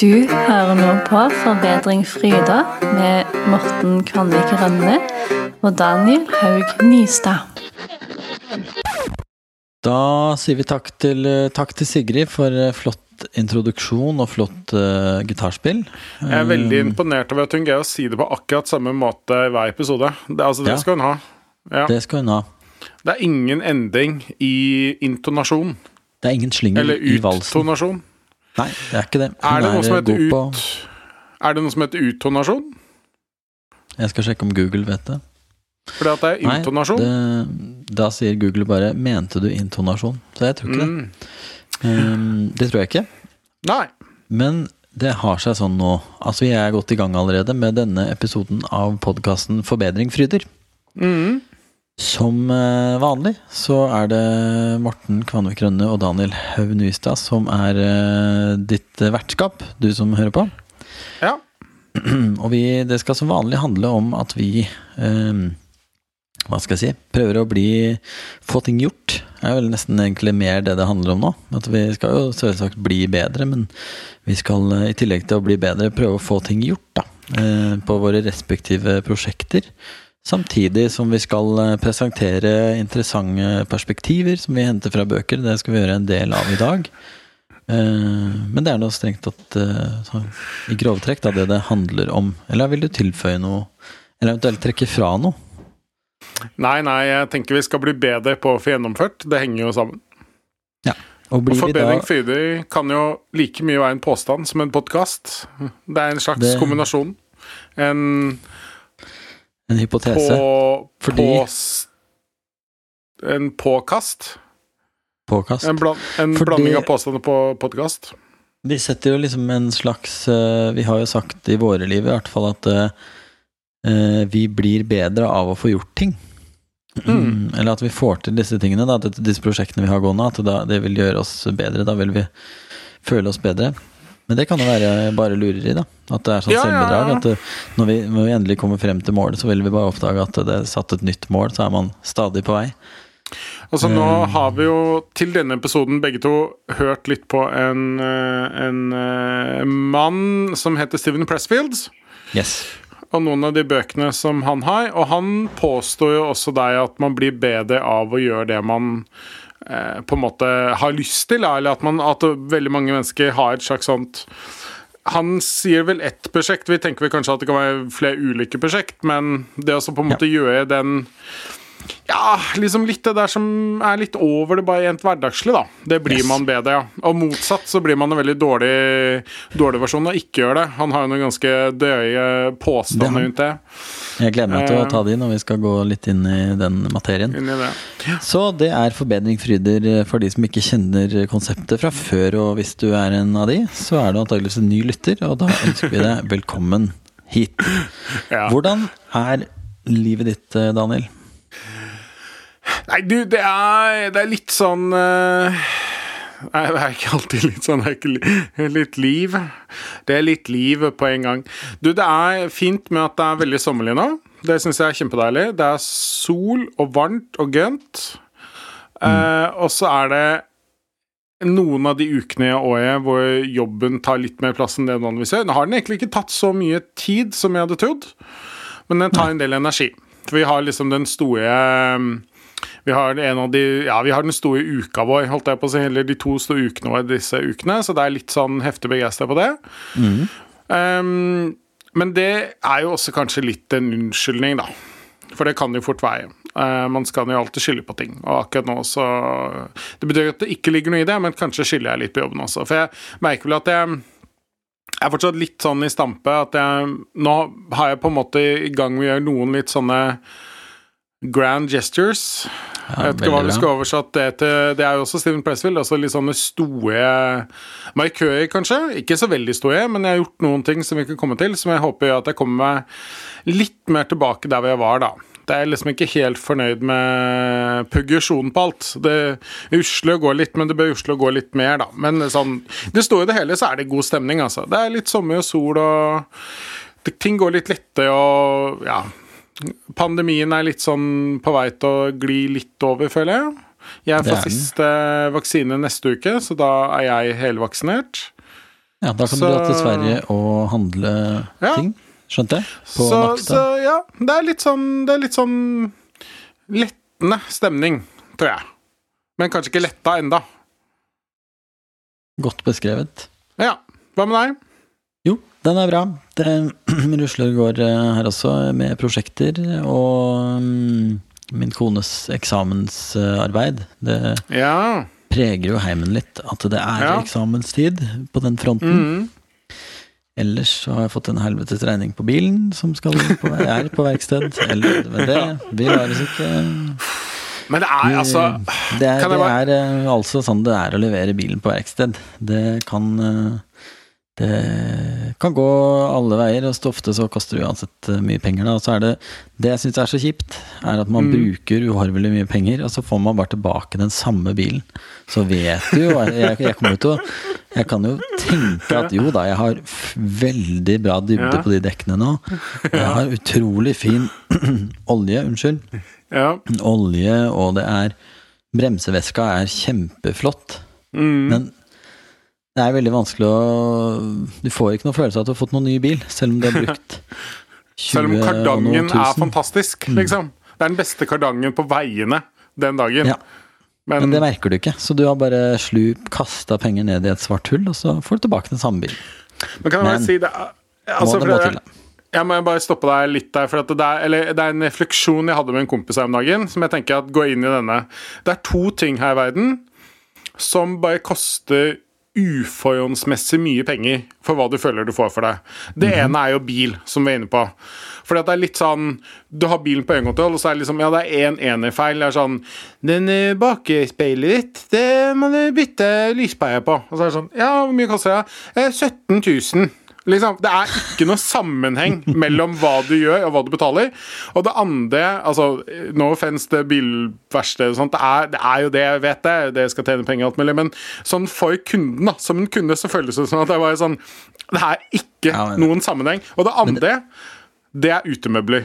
Du hører nå på Forbedring Fryda med Morten Kvanvik Rønne og Daniel Haug Nystad. Da sier vi takk til, takk til Sigrid for eh, flott introduksjon og flott uh, gitarspill. Jeg er veldig imponert over at hun greier å si det på akkurat samme måte i hver episode. Det, altså, det Ja. skal hun ha. Ja. Det skal hun ha. Det er ingen ending i intonasjon. Det er ingen slinger Eller i valsen. uttonasjon. Nei, det er ikke det. Hun Er det noe som eh, heter ut... på. Er det noe som heter uttonasjon? Jeg skal sjekke om Google vet det. Fordi at det er Nei, intonasjon? det, da sier Google bare 'mente du intonasjon'? Så jeg tror ikke Mm. det. Um, det tror jeg ikke. Nei. Men det har seg sånn nå. Altså, jeg er godt i gang allerede med denne episoden av podkasten Forbedring fryder. Mm. Som eh, vanlig så er det Morten Kvanvik Rønne og Daniel Haug Nystad som er eh, ditt vertskap, du som hører på. Ja. Og vi, det skal som vanlig handle om at vi eh, Hva skal jeg si? Prøver å bli få ting gjort. Det er vel nesten egentlig mer det det handler om nå. At vi skal jo selvsagt bli bedre, men vi skal eh, i tillegg til å bli bedre prøve å få ting gjort, da. eh, På våre respektive prosjekter. Samtidig som vi skal eh, presentere interessante perspektiver som vi henter fra bøker. Det skal vi gjøre en del av i dag. Eh, Men det er noe strengt tatt eh, sånn, i grove trekk det det handler om. Eller vil du tilføye noe? Eller eventuelt trekke fra noe? Nei, nei, jeg tenker vi skal bli bedre på å få gjennomført. Det henger jo sammen. Og Og da Forbedring Fryder kan jo like mye være en påstand som en podkast. Det er en slags Det- kombinasjon. En en hypotese? på... Fordi- på en påkast. Påkast? En, bland, en Fordi- blanding av påstander på podkast. Vi setter jo liksom en slags eh, Vi har jo sagt i våre liv i hvert fall at uh, vi blir bedre av å få gjort ting. Mm. Eller at vi får til disse tingene, da, disse prosjektene vi har gående, at det, det vil gjøre oss bedre. Da vil vi føle oss bedre. Men det kan jo være bare lureri, da. At det er sånn Ja, ja, selvbedrag. ja. At det, når, vi, når vi endelig kommer frem til målet, så vil vi bare oppdage at det er satt et nytt mål, så er man stadig på vei. Altså Nå Mm. har vi jo til denne episoden begge to hørt litt på en, en, en eh, mann som heter Steven Pressfield. Yes. Og noen av de bøkene som han har. Og han påstår jo også deg at man blir bedre av å gjøre det man eh, på en måte har lyst til. Eller at, man, at veldig mange mennesker har et slags sånt han sier vel ett prosjekt, vi tenker vel kanskje at det kan være flere ulike prosjekt, men det å på en måte gjøre den ja, liksom litt det der som er litt over det bare rent hverdagslig, da. Det blir Yes. man bedre, ja. Og motsatt så blir man en veldig dårlig, dårlig versjon av ikke gjøre det. Han har jo noen ganske drøye påstander rundt det. Jeg gleder meg til å Eh. ta de når vi skal gå litt inn i den materien. I det. Så det er forbedring fryder for de som ikke kjenner konseptet fra før. Og hvis du er en av de, så er du antageligvis en ny lytter, og da ønsker vi deg velkommen hit. Ja. Hvordan er livet ditt, eh, Daniel? Nei, du, det er, det er litt sånn uh, Nei, det er ikke alltid litt sånn. Det er ikke li- litt liv. Det er litt liv på en gang. Du, det er fint med at det er veldig sommerlig nå. Det syns jeg er kjempedeilig. Det er sol og varmt og grønt. Eh, og så er det noen av de ukene i året hvor jobben tar litt mer plass enn det den vanligvis gjør. Nå har den egentlig ikke tatt så mye tid som jeg hadde trodd, men den tar en del energi. For vi har liksom den store vi har, en av de, ja, vi har den store uka vår, holdt jeg på å si, eller de to store ukene våre disse ukene, så det er litt sånn heftig begeistra på det. Um, men det er jo også kanskje litt en unnskyldning, da. For det kan jo fort være. Uh, man skal jo alltid skylde på ting. Og akkurat nå så Det betyr at det ikke ligger noe i det, men kanskje skylder jeg litt på jobben også. For jeg merker vel at jeg jeg er fortsatt litt sånn i stampe at jeg Nå har jeg på en måte i gang med å gjøre noen litt sånne grand gestures. Ja, jeg vet ikke hva vi skal oversatt det til. Det er jo også Steven Pressfield. Altså litt sånne store markører, kanskje. Ikke så veldig store, men jeg har gjort noen ting som vi kan komme til, som jeg håper gjør at jeg kommer meg litt mer tilbake der hvor jeg var da. Det er liksom ikke helt fornøyd med progresjonen på alt. Det usler og går litt, men det bør usle og gå litt mer, da. Men sånn, det store i det hele så er det god stemning, altså. Det er litt sommer og sol, og ting går litt lette og ja Pandemien er litt sånn på vei til å gli litt over, føler jeg. Jeg får siste vaksine neste uke, så da er jeg helvaksinert. Ja, da kan Så- du dra til Sverige og handle Ja. ting. Skjønte jeg? På Så, så ja, det er litt sånn Det er litt sånn lettende stemning, tror jeg. Men kanskje ikke letta enda. Godt beskrevet. Ja. Hva med deg? Den er bra. Det rusler går eh, her også med prosjekter og mm, min kones eksamensarbeid. Det Ja. preger jo heimen litt at det er Ja. eksamenstid på den fronten. Mm. Ellers så har jeg fått en helvetes regning på bilen som skal på, er på verksted. Eller, men det vi lar ikke Men det er altså Det er, det bare- er eh, altså sånn det er å levere bilen på verksted. Det kan eh, Det kan gå alle veier, og ofte så koster det uansett eh, mye penger. Da. Og så er det Det jeg syns er så kjipt, er at man Mm. bruker uhorvelig mye penger, og så får man bare tilbake den samme bilen. Så vet du jo Jeg, jeg kommer jo til å Jeg kan jo tenke at jo da, jeg har veldig bra dybde Ja. på de dekkene nå. Jeg har utrolig fin olje, unnskyld Ja. olje, og det er Bremseveska er kjempeflott, Mm. men det er veldig vanskelig å Du får ikke noe følelse av at du har fått noen ny bil, selv om du har brukt 20 Selv om kardangen er fantastisk, liksom. Det er den beste kardangen på veiene den dagen. Ja. Men, Men det merker du ikke, så du har bare slu kasta penger ned i et svart hull, og så får du tilbake den samme bilen. men kan jeg bare si det Må altså, det må det- til, da. Jeg må bare stoppe deg litt der, for at det, er, eller, det er en refleksjon jeg hadde med en kompis her om dagen, som jeg tenker at går inn i denne. Det er to ting her i verden som bare koster uforholdsmessig mye penger for hva du føler du får for det. Det ene er jo bil, som vi er inne på. At det er litt sånn Du har bilen på øyekontroll, og så er det liksom Ja, det er én enerfeil. Det er sånn Den eh, bakspeilet ditt, det må du bytte lyspære på. Og så er det sånn Ja, hvor mye koster det? Eh, 17 000. Liksom, det er ikke noe sammenheng mellom hva du gjør og hva du betaler. Og det andre altså, No offence til bilverksted det er, det er jo det jeg vet, det. Det skal tjene penger og alt mulig. Men sånn for kunden, da, som en kunde, så føles det som at det var sånn Det er ikke Ja, men- noen sammenheng. Og det andre, det er utemøbler.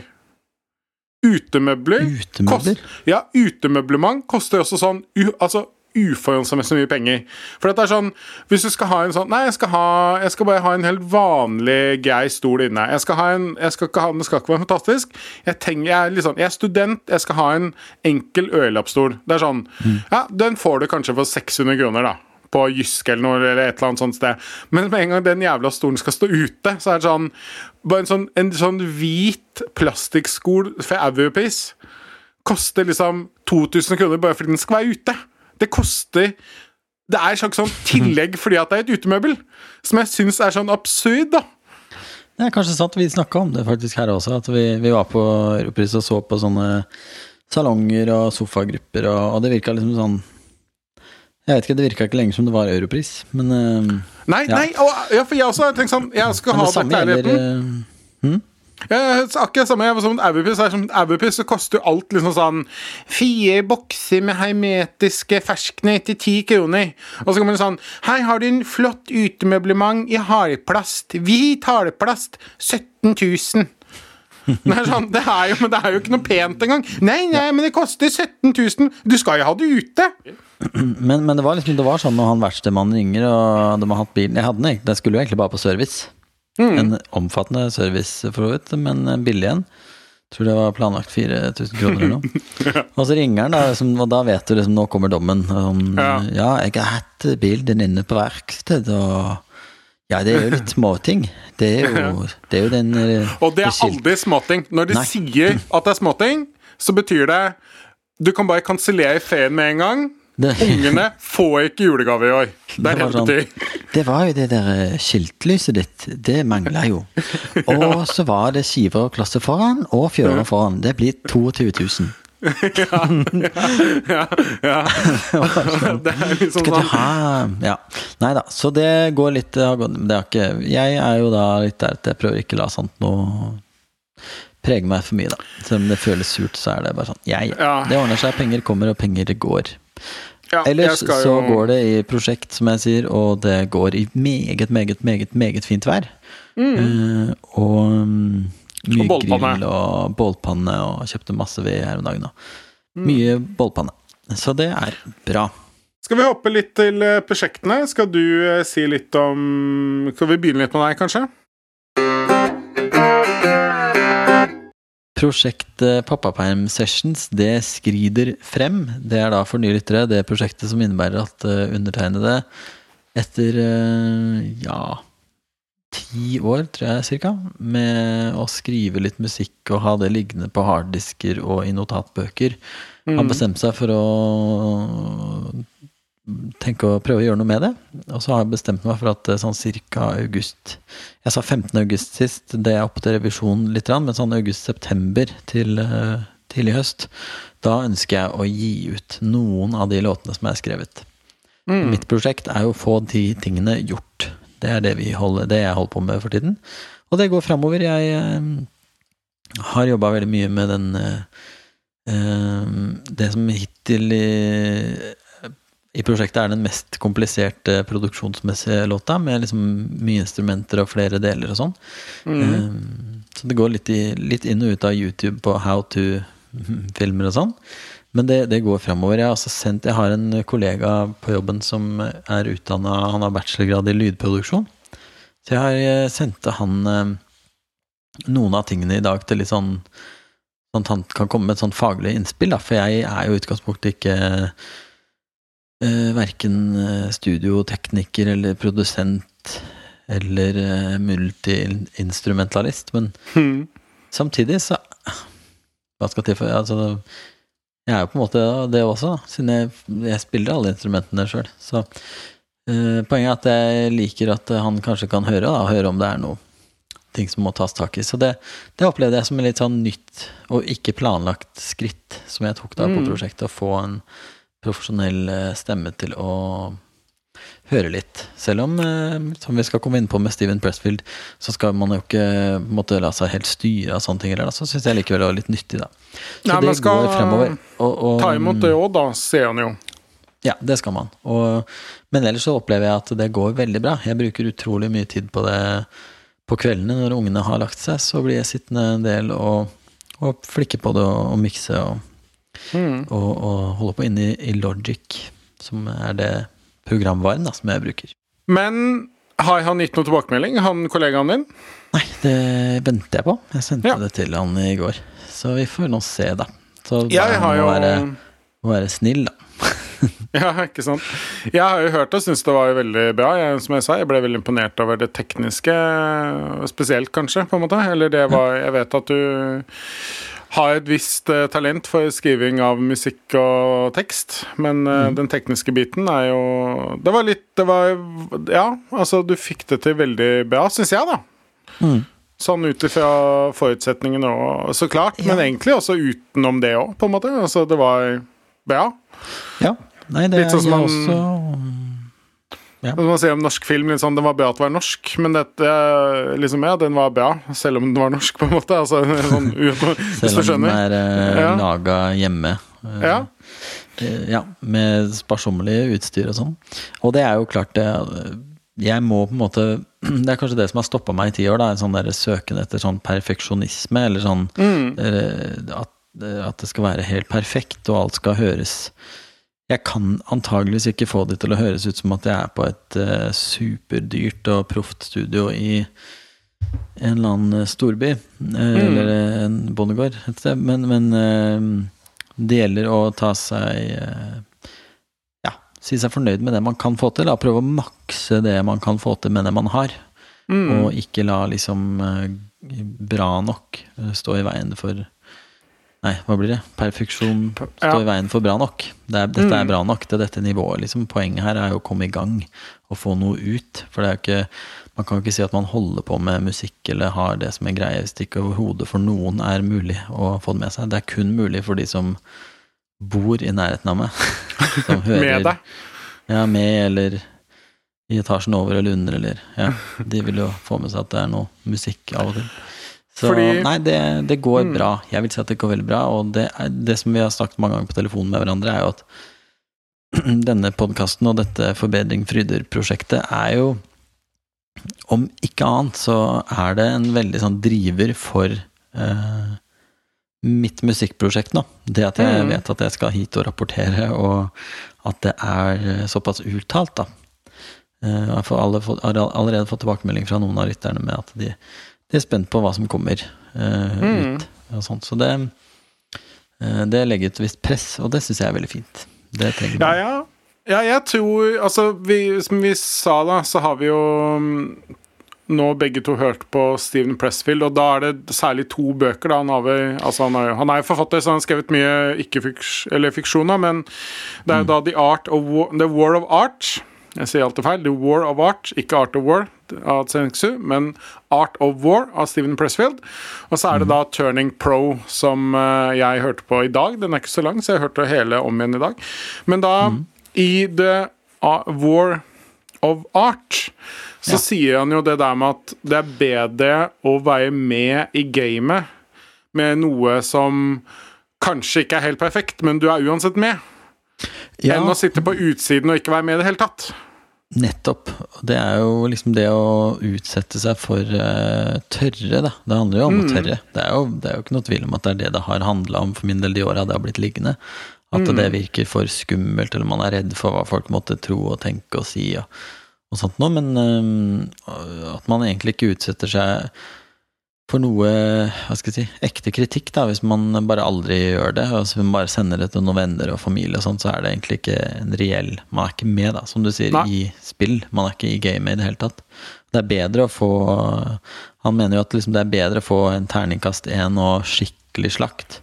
Utemøbler Utemøbler? kost- ja, utemøblement koster også sånn u, altså, uforholdsmessig mye penger. For det er sånn Hvis du skal ha en sånn Nei, jeg skal, ha, jeg skal bare ha en helt vanlig, grei stol inne. Jeg skal, ha en, jeg skal ikke ha den, skal ikke være fantastisk. Jeg, tenker, jeg, er sånn, jeg er student, jeg skal ha en enkel ørelappstol. Det er sånn Ja, den får du kanskje for 600 kroner, da. På Jysk eller noe, eller et eller annet sånt sted. Men med en gang den jævla stolen skal stå ute, så er det sånn Bare en sånn, en sånn hvit plastikkskol for Europris koster liksom 2000 kroner bare fordi den skal være ute. Det koster Det er et slags sånn tillegg fordi at det er et utemøbel, som jeg syns er sånn absurd, da. Det er kanskje sant, vi snakka om det faktisk her også, at vi, vi var på Europris og så på sånne salonger og sofagrupper, og, og det virka liksom sånn Jeg vet ikke, det virka ikke lenger som det var Europris, men uh, Nei, Ja. nei, og, ja, for jeg også har tenkt sånn Jeg skal ha det den samme gjelder leiligheten. eh, Ja, så akkurat det samme. Jeg var sånn er som Europris, så koster jo alt liksom sånn Fire bokser med hermetiske ferskener til ti kroner. Og så kommer det sånn Her har du en flott utemøblement i hardplast. Hvit hardplast. 17 000. Det er, sånn, det, er jo, men det er jo ikke noe pent engang. Nei, nei, men det koster 17 000. Du skal jo ha det ute. men, men det var liksom Det var sånn når han verkstemannen ringer, og de har hatt bilen Jeg hadde den jeg. den skulle jo egentlig bare på service. Mm. En omfattende service, for så vidt, men billig en. Tror det var planlagt 4000 kroner eller noe. Og så ringer han, da, liksom, og da vet du liksom Nå kommer dommen. Om, Ja. ja. jeg har hatt bilen din inne på verksted, og Ja, det er jo litt småting. Det er jo, det er jo den eh, Og det er aldri småting. Når de Nei. sier at det er småting, så betyr det Du kan bare kansellere ferien med en gang. Det, Ungene får ikke julegave i år. Det er det det sånn, betyr. Det var jo det der eh, skiltlyset ditt. Det mangla jo. Og så var det skiver og klosser foran, og fjører foran. Det blir 22 000. Ja, ja. Det er liksom sånn Ja. Nei da. Så det går litt det ikke, Jeg er jo da litt der at jeg prøver ikke å la sånt noe prege meg for mye, da. Selv om det føles surt, så er det bare sånn Ja, ja. Ja. Det ordner seg. Penger kommer, og penger går. Ja, Ellers jo... så går det i prosjekt, som jeg sier, og det går i meget, meget, meget meget fint vær. Eh, og um, mye Og grill og bålpanne, og kjøpte masse ved her om dagen. òg. Mm. Mye bålpanne. Så det er bra. Skal vi hoppe litt til eh, prosjektene? Skal du eh, si litt om Skal vi begynne litt med deg, kanskje? Prosjektet Pappaperm Sessions det skrider frem. Det er da for nye lyttere det prosjektet som innebærer at uh, undertegnede etter uh, ja ti år, tror jeg cirka, med å skrive litt musikk og ha det liggende på harddisker og i notatbøker, mm. har bestemt seg for å tenke å prøve å gjøre noe med det. Og så har jeg bestemt meg for at eh, sånn cirka august Jeg sa 15. august sist, det er oppe til revisjon litt, men sånn august-september til uh, tidlig høst, da ønsker jeg å gi ut noen av de låtene som er skrevet. Mm. Mitt prosjekt er jo å få de tingene gjort. Det er det, holder, det jeg holder på med for tiden. Og det går framover. Jeg uh, har jobba veldig mye med den Det som hittil i prosjektet er den mest kompliserte produksjonsmessige låta, med liksom mye instrumenter og flere deler og sånn. Mm. Um, så det går litt, i, litt, inn og ut av YouTube på how to-filmer og sånn. Men det, det går framover. Jeg sendt, jeg har en kollega på jobben som er utdanna Han har bachelorgrad i lydproduksjon. Så jeg har eh, sendt han um, noen av tingene i dag til litt sånn Sånn at han kan komme med et sånn faglig innspill, da. For jeg er jo i utgangspunktet ikke eh, verken eh, studiotekniker eller produsent eller eh, multiinstrumentalist, men mm. samtidig så Hva skal til for altså, Jeg er jo på en måte det også, siden jeg, jeg spiller alle instrumentene sjøl. Så eh, poenget er at jeg liker at han kanskje kan høre, da, høre om det er noe ting som må tas tak i. Så det, det opplevde jeg som en litt sånn nytt og ikke planlagt skritt som jeg tok da på mm. prosjektet. Å få en profesjonell eh, stemme til å høre litt. Selv om, eh, som vi skal komme inn på med Steven Pressfield, så skal man jo ikke måtte la seg helt styre av sånne ting. Eller, så syns jeg likevel det var litt nyttig, da. Så Nei, det går fremover. Og, og, ta imot det òg, da, ser han jo. Ja, det skal man. Og, men ellers så opplever jeg at det går veldig bra. Jeg bruker utrolig mye tid på det på kveldene når ungene har lagt seg. Så blir jeg sittende en del og, og flikke på det og, og mikse og Mm. Og, og, holder på inne i, i, Logic, som er det programvaren da, som jeg bruker. Men har han gitt noe tilbakemelding, han kollegaen din? Nei, det venter jeg på. Jeg sendte ja. det til han i går. Så vi får nå se, da. Så jeg har jo... være, må være snill, da. ja, ikke sant. Jeg har jo hørt og syns det var veldig bra. Jeg, som jeg sa, jeg ble veldig imponert over det tekniske, spesielt kanskje, på en måte. Eller det var Jeg vet at du har et visst uh, talent for skriving av musikk og tekst, men uh, mm. den tekniske biten er jo Det var litt Det var Ja, altså, du fikk det til veldig bra, syns jeg, da. Mm. Sånn ut ifra forutsetningene og Så klart, ja. men egentlig også utenom det òg, på en måte. Altså, det var bra. Ja. Nei, det Litt sånn som man også ja. Man sier om norsk film liksom, Den var bra at det var norsk, men dette liksom, ja, den var bra selv om den var norsk, på en måte. Altså, sånn, selv om den er uh, ja. laga hjemme. Uh, ja. Uh, ja. Med sparsommelig utstyr og sånn. Og det er jo klart det Jeg må på en måte Det er kanskje det som har stoppa meg i ti år, da, en sånn søken etter sånn perfeksjonisme, eller sånn mm. at, at det skal være helt perfekt, og alt skal høres jeg kan antageligvis ikke få det til å høres ut som at jeg er på et uh, superdyrt og proft studio i en eller annen storby. Uh, mm. Eller en bondegård et sted. Men, men uh, det gjelder å ta seg Ja, si seg fornøyd med det man kan få til. Da. Prøve å makse det man kan få til med det man har. Mm. Og ikke la liksom bra nok stå i veien for Nei, hva blir det? Perfeksjon står ja. i veien for bra nok. Det er, dette er mm. bra nok til dette nivået. Liksom. Poenget her er jo å komme i gang og få noe ut. For det er ikke, man kan jo ikke si at man holder på med musikk eller har det som en greie hvis det ikke overhodet for noen er mulig å få det med seg. Det er kun mulig for de som bor i nærheten av meg. Som hører, med deg? Ja, med eller i etasjen over eller under, eller Ja. De vil jo få med seg at det er noe musikk av og til. Så Fordi, nei, det, det går mm. bra. Jeg vil si at det går veldig bra. Og det, det, som vi har snakket mange ganger på telefonen med hverandre, er jo at denne podkasten og dette Forbedring Fryder-prosjektet er jo Om ikke annet så er det en veldig sånn driver for eh, mitt musikkprosjekt nå. Det at jeg Mm. vet at jeg skal hit og rapportere, og at det er eh, såpass uttalt, da. Eh, Jeg har allerede fått tilbakemelding fra noen av rytterne med at de, de er spent på hva som kommer uh, Mm. ut. Og sånt. Så det, uh, det legger et visst press, og det syns jeg er veldig fint. Det trenger Ja, man. ja. Ja, jeg tror Altså, vi, som vi sa, da, så har vi jo mm, nå begge to hørt på Steven Pressfield, og da er det særlig to bøker. da Han, har vel, altså han, er, han er forfatter, så han har skrevet mye ikke-fiksjon, men det er jo da The Art of War, The War of Art. Jeg sier alltid feil. The War of Art, ikke Art of War av Tsenksu, men Art of War av Steven Pressfield. Og så er det da Turning Pro, som eh, jeg hørte på i dag. Den er ikke så lang, så jeg hørte hele om igjen i dag. Men da, i The War of Art, så Ja. sier han jo det der med at det er bedre å være med i gamet med noe som kanskje ikke er helt perfekt, men du er uansett med, Ja, enn å sitte på utsiden og ikke være med i det hele tatt. Nettopp. Det er jo liksom det å utsette seg for uh, tørre, da. Det handler jo om å tørre. Det er, jo, det er jo ikke noe tvil om at det er det det har handla om for min del de åra det har blitt liggende. At det virker for skummelt, eller man er redd for hva folk måtte tro og tenke og si. og, og sånt noe, Men eh, at man egentlig ikke utsetter seg for noe hva skal jeg si, ekte kritikk, da, hvis man bare aldri gjør det. Og man bare sender det til noen venner og familie, og sånt, så er det egentlig ikke en reell Man er ikke med, da, som du sier, Nei. i spill. Man er ikke i gamet i det hele tatt. Det er bedre å få Han mener jo at liksom det er bedre å få en terningkast én og skikkelig slakt.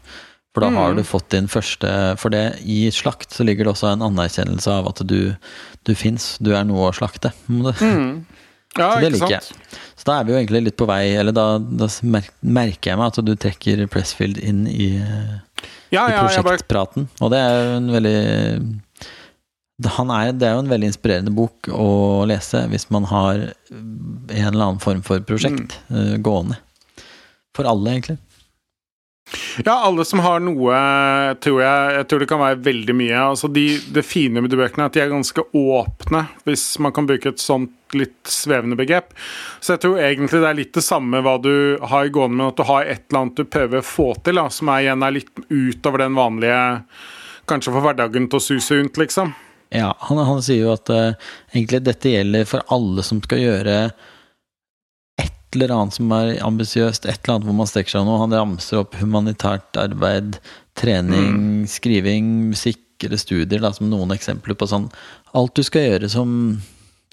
For da har Mm. du fått din første For det, i slakt så ligger det også en anerkjennelse av at du, du fins. Du er noe å slakte. Mm, Ja, Så det liker jeg. Så da er vi jo egentlig litt på vei, eller da, da merker jeg meg at du trekker Pressfield inn i, Ja, i prosjektpraten. Og det er jo en veldig han er, det er jo en veldig inspirerende bok å lese hvis man har en eller annen form for prosjekt Mm. eh, gående. For alle, egentlig. Ja, alle som har noe, tror jeg Jeg tror det kan være veldig mye. Altså de, det fine med de bøkene er at de er ganske åpne, hvis man kan bruke et sånt litt svevende begrep. Så jeg tror egentlig det er litt det samme hva du har gående med, at du har et eller annet du prøver å få til, da, som er igjen er litt utover den vanlige Kanskje få hverdagen til å suse rundt, liksom. Ja, han, han sier jo at uh, egentlig dette gjelder for alle som skal gjøre et eller annet som er ambisiøst, et eller annet hvor man strekker seg noe. Han ramser opp humanitært arbeid, trening, skriving, musikk eller studier da, som noen eksempler på sånn Alt du skal gjøre som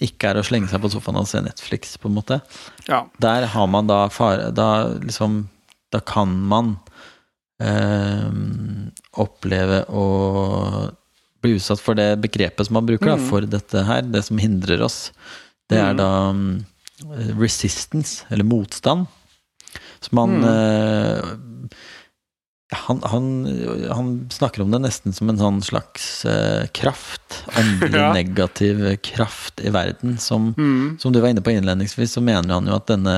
ikke er å slenge seg på sofaen og se Netflix, på en måte. Ja. Der har man da fare Da liksom Da kan man eh, oppleve å bli utsatt for det begrepet som man bruker da, for dette her, det som hindrer oss. Det er da um, resistance, eller motstand. Så man eh, han, han, han snakker om det nesten som en sånn slags eh, kraft. Åndelig Ja. negativ kraft i verden. Som, som du var inne på innledningsvis, så mener han jo at denne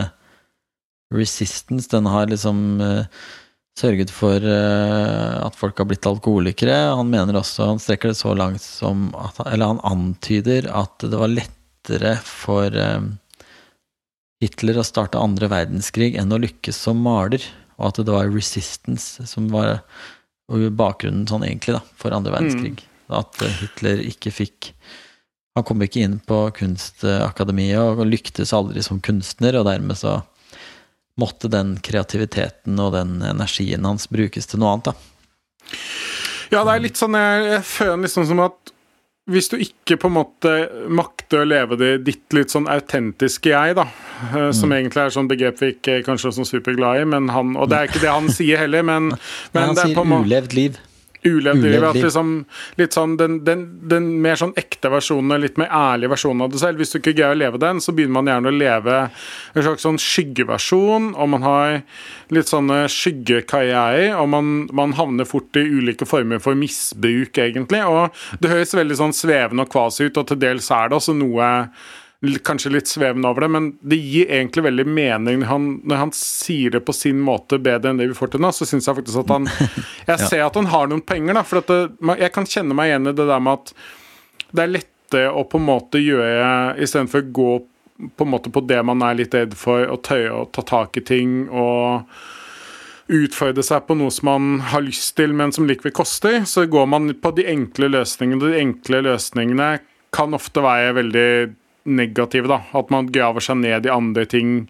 resistance, den har liksom eh, sørget for eh, at folk har blitt alkoholikere. Han mener også, han strekker det så langt som at, Eller han antyder at det var lettere for Hitler å starte andre verdenskrig enn å lykkes som maler, og at det var resistance som var bakgrunnen sånn egentlig da, for andre verdenskrig. At eh, Hitler ikke fikk Han kom ikke inn på kunstakademiet og lyktes aldri som kunstner, og dermed så måtte den kreativiteten og den energien hans brukes til noe annet, da. Ja, det er litt sånn Jeg, jeg føler liksom som at hvis du ikke på en måte makter å leve det ditt litt sånn autentiske jeg, da, som som egentlig er sånn begrep vi ikke kanskje er sånn superglad i, men han Og det er ikke det han sier heller, men, men, Men han er sier måte ulevd liv. Ulevd liv. At liksom, litt sånn den, den, den mer sånn ekte versjonen, litt mer ærlige versjonen av det selv. Hvis du ikke greier å leve den, så begynner man gjerne å leve en slags sånn skyggeversjon, og man har litt sånne skyggekarrierer, og man, man havner fort i ulike former for misbruk, egentlig. Og det høres veldig sånn svevende og kvasi ut, og til dels er det også noe Kanskje litt svevende over det, men det gir egentlig veldig mening han, når han sier det på sin måte bedre enn det vi får til nå. Så syns jeg faktisk at han Jeg ser at han har noen penger, da. For det, jeg kan kjenne meg igjen i det der med at det er lette å på en måte gjøre Istedenfor å gå på en måte på det man er litt redd for, og tøye og ta tak i ting og utfordre seg på noe som man har lyst til, men som likevel koster, så går man på de enkle løsningene. De enkle løsningene kan ofte være veldig negative, da. At man graver seg ned i andre ting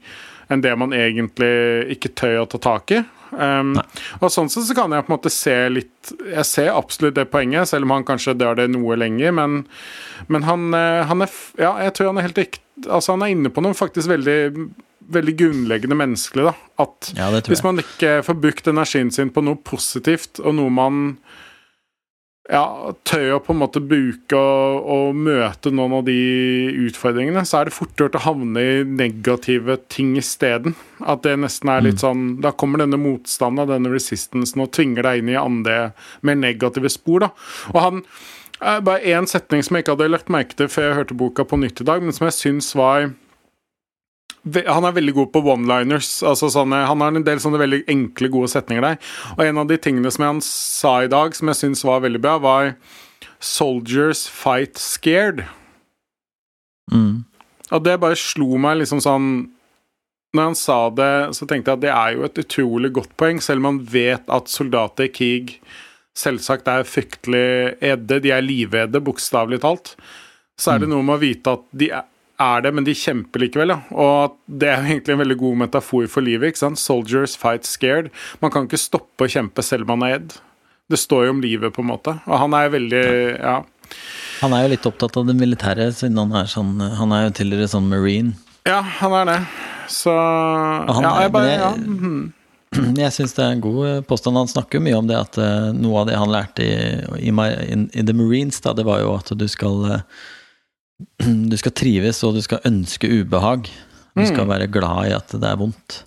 enn det man egentlig ikke tør å ta tak i. Um, og sånn sett så kan jeg på en måte se litt Jeg ser absolutt det poenget, selv om han kanskje dør det noe lenger, men, men han, eh, han, er Ja, jeg tror han er helt riktig Altså, han er inne på noe faktisk veldig veldig grunnleggende menneskelig. da, At Ja, hvis man ikke får brukt energien sin på noe positivt, og noe man ja, tør å på en måte bruke og, og møte noen av de utfordringene, så er det fort gjort å havne i negative ting isteden. At det nesten er litt sånn Da kommer denne motstanden, denne resistansen, og tvinger deg inn i andre, mer negative spor. da. Og han eh, Bare én setning som jeg ikke hadde lagt merke til før jeg hørte boka på nytt i dag, men som jeg syns var han er veldig god på one-liners. Altså han har en del sånne veldig enkle, gode setninger der. Og en av de tingene som han sa i dag, som jeg syns var veldig bra, var 'Soldiers fight scared'. Mm. Og det bare slo meg liksom sånn Når han sa det, så tenkte jeg at det er jo et utrolig godt poeng, selv om man vet at soldater i krig selvsagt er fryktelig edde. De er livedde, bokstavelig talt. Så er det noe med å vite at de er er det, men de kjemper likevel. Ja. Og det er jo egentlig en veldig god metafor for livet. ikke sant? Soldiers fight scared. Man kan ikke stoppe å kjempe selv om man er redd. Det står jo om livet, på en måte. Og han er veldig Ja. Han er jo litt opptatt av det militære, siden han er sånn Han er jo tidligere sånn marine. Ja, han er det. Så han Ja, jeg bare ja. mhm. Jeg syns det er en god eh, påstand. Han snakker jo mye om det at eh, noe av det han lærte i, i, i, i The Marines, da, det var jo at du skal eh, Du skal trives, og du skal ønske ubehag. Du skal være glad i at det er vondt.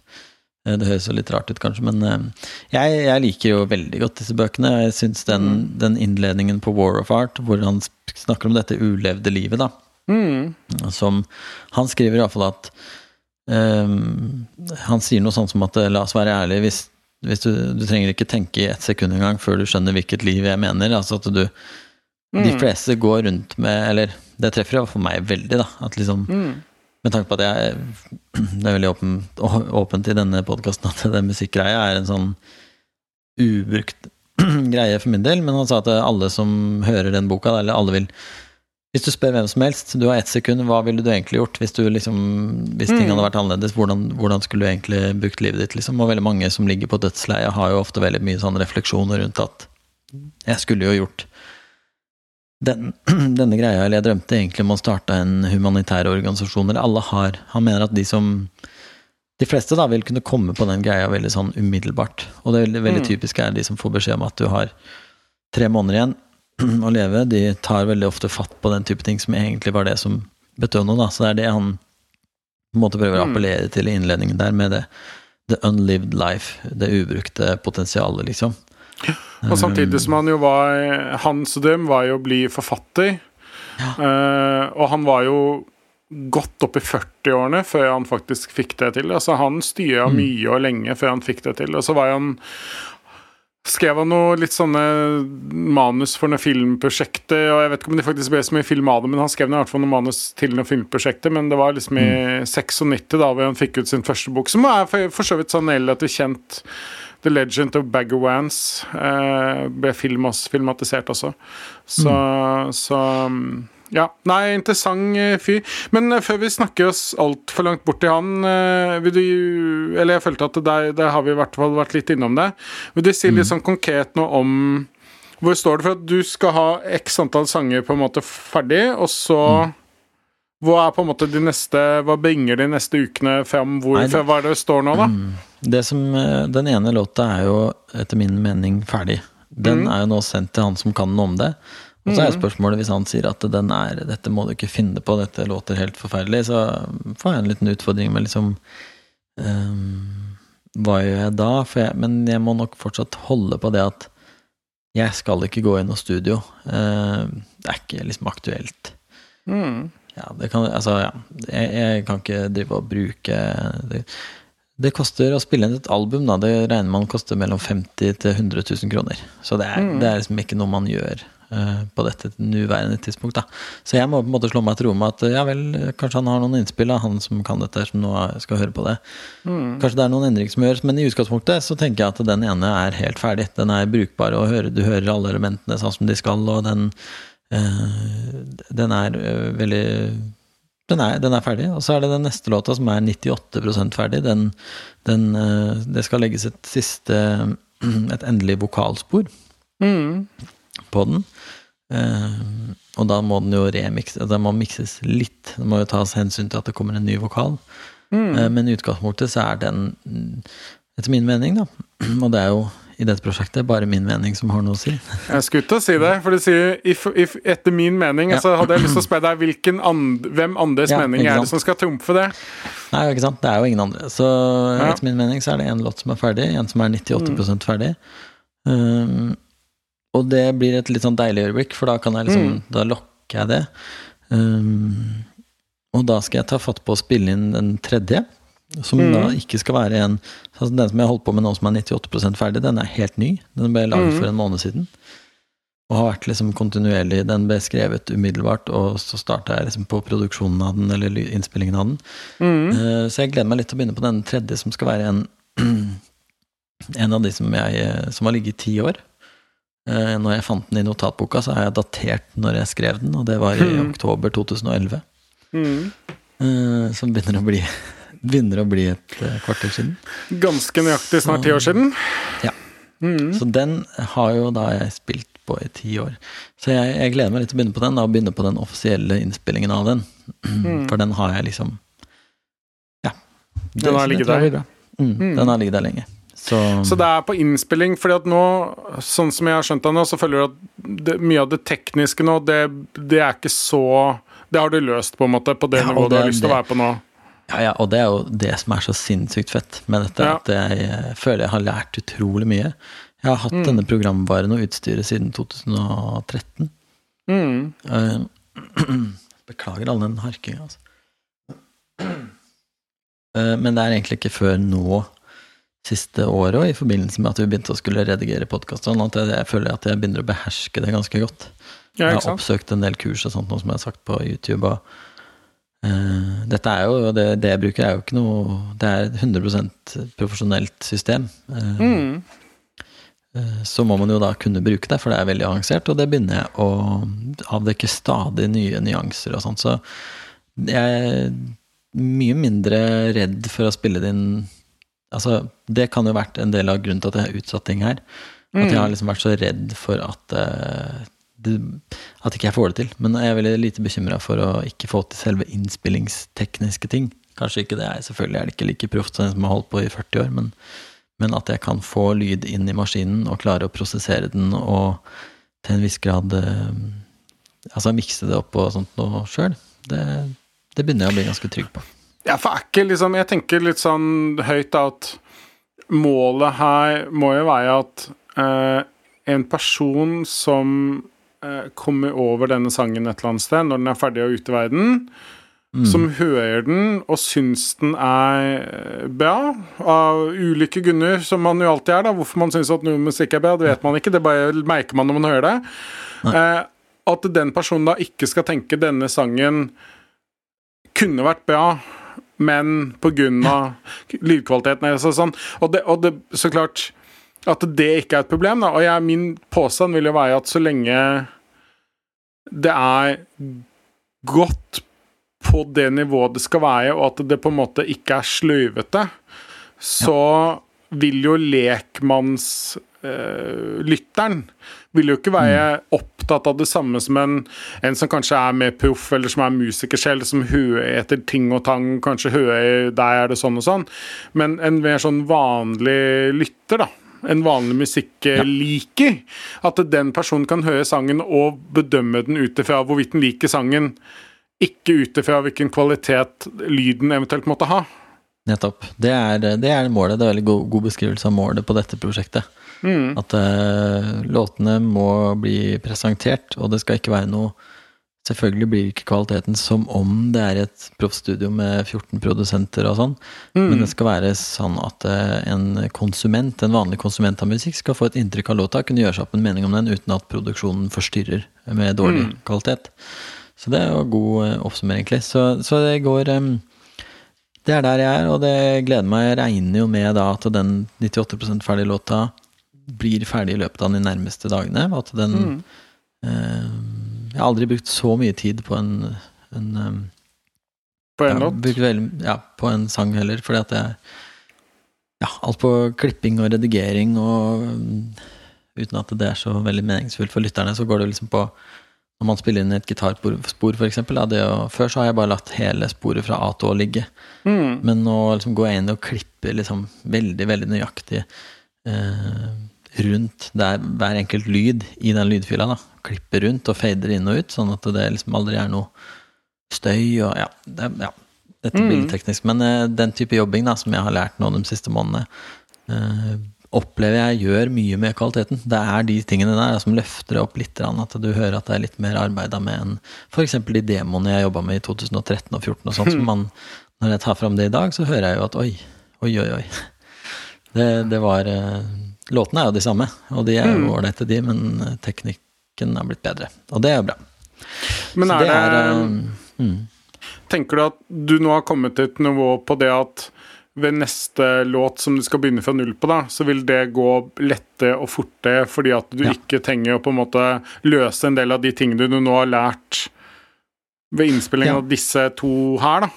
Eh, Det høres jo litt rart ut, kanskje, men eh, jeg, jeg liker jo veldig godt disse bøkene. Jeg syns den, den innledningen på War of Art, hvor han snakker om dette ulevde livet, da, Mm. som Han skriver iallfall at um, Han sier noe sånt som at la oss være ærlige, hvis, hvis du, du trenger ikke tenke i ett sekund engang før du skjønner hvilket liv jeg mener. Altså at du De Mm. fleste går rundt med Eller det treffer jo for meg veldig, da. At liksom Mm. Med tanke på at jeg Det er veldig åpent, åpent i denne podkasten at den musikkgreia er en sånn ubrukt greie for min del, men han sa at alle som hører den boka, eller alle vil Hvis du spør hvem som helst, du har ett sekund, hva ville du egentlig gjort hvis, du liksom, hvis ting Mm. hadde vært annerledes? Hvordan, hvordan skulle du egentlig brukt livet ditt? Liksom? Og veldig mange som ligger på dødsleiet, har jo ofte veldig mye sånn refleksjoner rundt at jeg skulle jo gjort den, denne greia, eller jeg drømte egentlig om å starte en humanitær organisasjon, eller alle har Han mener at de som De fleste da vil kunne komme på den greia veldig sånn umiddelbart. Og det veldig, veldig Mm. typiske er de som får beskjed om at du har tre måneder igjen å leve. De tar veldig ofte fatt på den type ting som egentlig var det som betød noe, da. Så det er det han på en måte prøver å Mm. appellere til i innledningen der, med det the unlived life, det ubrukte potensialet, liksom. Og samtidig som han jo var Hans drøm var jo å bli forfatter. Eh, og han var jo godt opp i 40-årene før han faktisk fikk det til. Altså Han styra mye og lenge før han fikk det til. Og så var han Skrev han noe litt sånne manus for noen filmprosjekter, og jeg vet ikke om det faktisk ble så mye film av det, men han skrev i hvert fall noen manus til noen filmprosjekter, men det var liksom i 96 da hvor han fikk ut sin første bok, som er for, for så vidt sånn relativt kjent. The Legend of Bagger Wance eh, ble film også, filmatisert også. Så, så mm, ja. Nei, interessant eh, fyr. Men eh, før vi snakker oss altfor langt bort til han, eh, vil du Eller jeg følte at der, der har vi i hvert fall vært litt innom det. Vil du si litt sånn konkret noe om Hvor står det for at du skal ha x antall sanger på en måte ferdig, og så Hva er på en måte de neste Hva bringer de neste ukene fram? Hvor, Nei, det- hva er det står nå, da? Det som, eh, Den ene låta er jo etter min mening ferdig. Den Mm. er jo nå sendt til han som kan noe om det. Og så er jo spørsmålet, hvis han sier at den er, dette må du ikke finne på, dette låter helt forferdelig, så får jeg en liten utfordring med liksom um, Hva gjør jeg da? Jeg, men jeg må nok fortsatt holde på det at jeg skal ikke gå i noe studio. Uh, det er ikke liksom aktuelt. Mm. Ja, det kan Altså, ja. Jeg, jeg kan ikke drive og bruke det, det koster å spille inn et album, da. Det regner man koster mellom 50 til 100 000 kroner. Så det er, Mm. det er liksom ikke noe man gjør uh, på dette nåværende tidspunkt. Da. Så jeg må på en måte slå meg til ro med at ja vel, kanskje han har noen innspill, da, han som kan dette, som nå skal høre på det. Mm. Kanskje det er noen endringer som gjøres, men i utgangspunktet så tenker jeg at den ene er helt ferdig. Den er brukbar, og hører, du hører alle elementene sånn som de skal, og den, den er øh, veldig den er, den er, ferdig. Og så er det den neste låta som er 98% ferdig. Den, den, øh, det skal legges et siste Et endelig vokalspor Mm. på den. Og da må den jo remikses, den må mikses litt. Det må jo tas hensyn til at det kommer en ny vokal. Mm. Men i utgangspunktet så er den, etter min mening, da, og det er jo i dette prosjektet bare min mening som har noe å si. Jeg skulle til å si det, for du sier if, if, etter min mening. Ja. Så hadde jeg lyst til å spørre deg and, hvem andres Ja, mening er det som skal trumfe det? Nei, ikke sant? Det er jo ingen andre. Så Ja. etter min mening så er det en låt som er ferdig, en som er 98 ferdig. Um, og det blir et litt sånn deilig øyeblikk, for da kan jeg liksom Mm. Da lokker jeg det. Um, og da skal jeg ta fatt på å spille inn den tredje, som Mm. da ikke skal være en altså Den som jeg holdt på med nå som er 98% ferdig, den er helt ny. Den ble laget Mm. for en måned siden. Og har vært liksom kontinuerlig. Den ble skrevet umiddelbart, og så starta jeg liksom på produksjonen av den, eller innspillingen av den. Mm. Eh, Så jeg gleder meg litt til å begynne på den tredje, som skal være en En av de som, jeg, som har ligget i ti år. Eh, Når jeg fant den i notatboka, så har jeg datert når jeg skrev den, og det var i Mhm. oktober 2011. Mm. eh, Som begynner å bli Begynner å bli et eh, kvarter siden. Ganske nøyaktig snart ti år siden. Ja. Mm. Så den har jo da jeg spilt på i ti år. Så jeg, jeg gleder meg litt til å begynne på den, da, og begynne på den offisielle innspillingen av den. Mm. For den har jeg liksom Ja. Det- Den har ligget der. Mm, Mm. Den har ligget der lenge. Så, Så det er på innspilling, fordi at nå, sånn som jeg har skjønt det nå, så føler du at det, mye av det tekniske nå, det, det er ikke så Det har du løst, på en måte, på det Ja, nivået nivået du har lyst til å være på nå. Ja, ja, og det er jo det som er så sinnssykt fett med dette, Ja. at jeg føler jeg har lært utrolig mye. Jeg har hatt Mm. denne programvaren og utstyret siden 2013. Mm. Eh, Beklager all den harkinga, altså. Eh, Men det er egentlig ikke før nå, siste året, og i forbindelse med at vi begynte å skulle redigere podkaster, at jeg, føler at jeg begynner å beherske det ganske godt. Ja, Jeg har oppsøkt en del kurs og sånt, noe som jeg har sagt på YouTube. Og, dette er jo, det, det jeg bruker, er jo ikke noe Det er et 100% profesjonelt system. Eh, Mm. eh, så må man jo da kunne bruke det, for det er veldig avansert, og det begynner jeg å avdekke stadig nye nyanser og sånt. Så jeg er mye mindre redd for å spille det inn Altså, det kan jo ha vært en del av grunnen til at jeg har utsatt ting her. At jeg har liksom vært så redd for at eh, det, at ikke jeg får det til. Men jeg er veldig lite bekymra for å ikke få til selve innspillingstekniske ting. Kanskje ikke det er, selvfølgelig er det ikke like proft som en som har holdt på i 40 år, men, men at jeg kan få lyd inn i maskinen og klare å prosessere den og til en viss grad eh, Altså mikse det opp og sånt noe sjøl, det, det begynner jeg å bli ganske trygg på. Ja, for er ikke liksom Jeg tenker litt sånn høyt at målet her må jo være at eh, en person som kommer over denne sangen et eller annet sted, når den er ferdig og ute i verden, Mm. som hører den og syns den er eh, bra, av ulike grunner, som man jo alltid er, da. Hvorfor man syns at noe musikk er bra, det vet man ikke, det bare merker man når man hører det. Eh, at den personen da ikke skal tenke denne sangen kunne vært bra, men av lydkvaliteten eller sånn. Og det, og det, så klart at det ikke er et problem, da. Og jeg, min påstand vil jo være at så lenge det er godt på det nivået det skal være, og at det på en måte ikke er sløyvete, så vil jo lekmannslytteren vil jo ikke være opptatt av det samme som en, en som kanskje er mer proff, eller som er musiker selv, som hører etter ting og tang, kanskje hører der er det sånn og sånn, men en mer sånn vanlig lytter, da. En vanlig musikkliker. At den personen kan høre sangen og bedømme den ut ifra hvorvidt den liker sangen, ikke ut ifra hvilken kvalitet lyden eventuelt måtte ha. Nettopp. Det er, det er målet. Det er veldig god, god beskrivelse av målet på dette prosjektet. Mm. At uh, låtene må bli presentert, og det skal ikke være noe Selvfølgelig blir ikke kvaliteten som om det er et proffstudio med 14 produsenter og sånn, men det skal være sånn at eh, en konsument, en vanlig konsument av musikk, skal få et inntrykk av låta, kunne gjøre seg opp en mening om den uten at produksjonen forstyrrer med dårlig kvalitet. Så det er jo god eh, oppsummering, egentlig. Så, så det går em, Det er der jeg er, og det gleder meg. Jeg regner jo med da at den 98% ferdige låta blir ferdig i løpet av de nærmeste dagene. og At den eh, Jeg har aldri brukt så mye tid på en, en På en låt. ja, på en sang heller, fordi at jeg Ja, alt på klipping og redigering og Uten at det er så veldig meningsfullt for lytterne, så går det liksom på Når man spiller inn et gitarspor, å, Før så har jeg bare latt hele sporet fra A til Å ligge. Mm. Men nå liksom går jeg inn og klipper liksom veldig, veldig nøyaktig eh, rundt der hver enkelt lyd i den lydfila. da Klipper rundt og fader inn og ut, sånn at det liksom aldri er noe støy og ja. Det, ja dette blir litt teknisk, men uh, den type jobbing da som jeg har lært nå de siste månedene, uh, opplever jeg gjør mye med kvaliteten. Det er de tingene der som løfter opp litt, at du hører at det er litt mer arbeida med enn f.eks. de demoene jeg jobba med i 2013 og 2014 og sånt, som man Når jeg tar fram det i dag, så hører jeg jo at oi, oi, oi, oi. Det, det var eh, Låtene er jo de samme, og de er jo ålreite, de, men eh, teknikken er blitt bedre. Og det er jo bra. Men er det, eh, mm. Tenker du at du nå har kommet til et nivå på det at ved neste låt som du skal begynne fra null på, da, så vil det gå lette og forte fordi at du Ja. ikke trenger å på en måte løse en del av de tingene du nå har lært ved innspillingen Ja. av disse to her, da?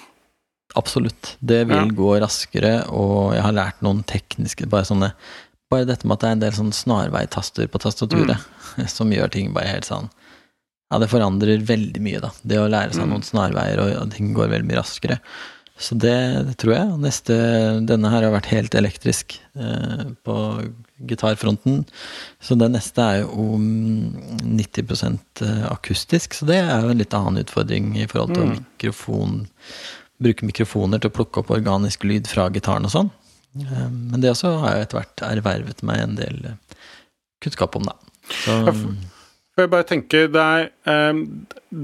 Absolutt. Det vil Ja. gå raskere, og jeg har lært noen tekniske Bare sånne Bare dette med at det er en del sånn snarveitaster på tastaturet som gjør ting bare helt sånn Ja, det forandrer veldig mye, da. Det å lære seg noen snarveier, og, og ting går veldig mye raskere. Så det, det tror jeg. Neste, denne her har vært helt elektrisk eh, på gitarfronten. Så det neste er jo mm, 90% akustisk, så det er jo en litt annen utfordring i forhold til mikrofon Bruke mikrofoner til å plukke opp organisk lyd fra gitaren og sånn. Eh, Men det også har jeg etter hvert ervervet meg en del eh, kunnskap om, da. Så, jeg bare tenker, det, er, eh,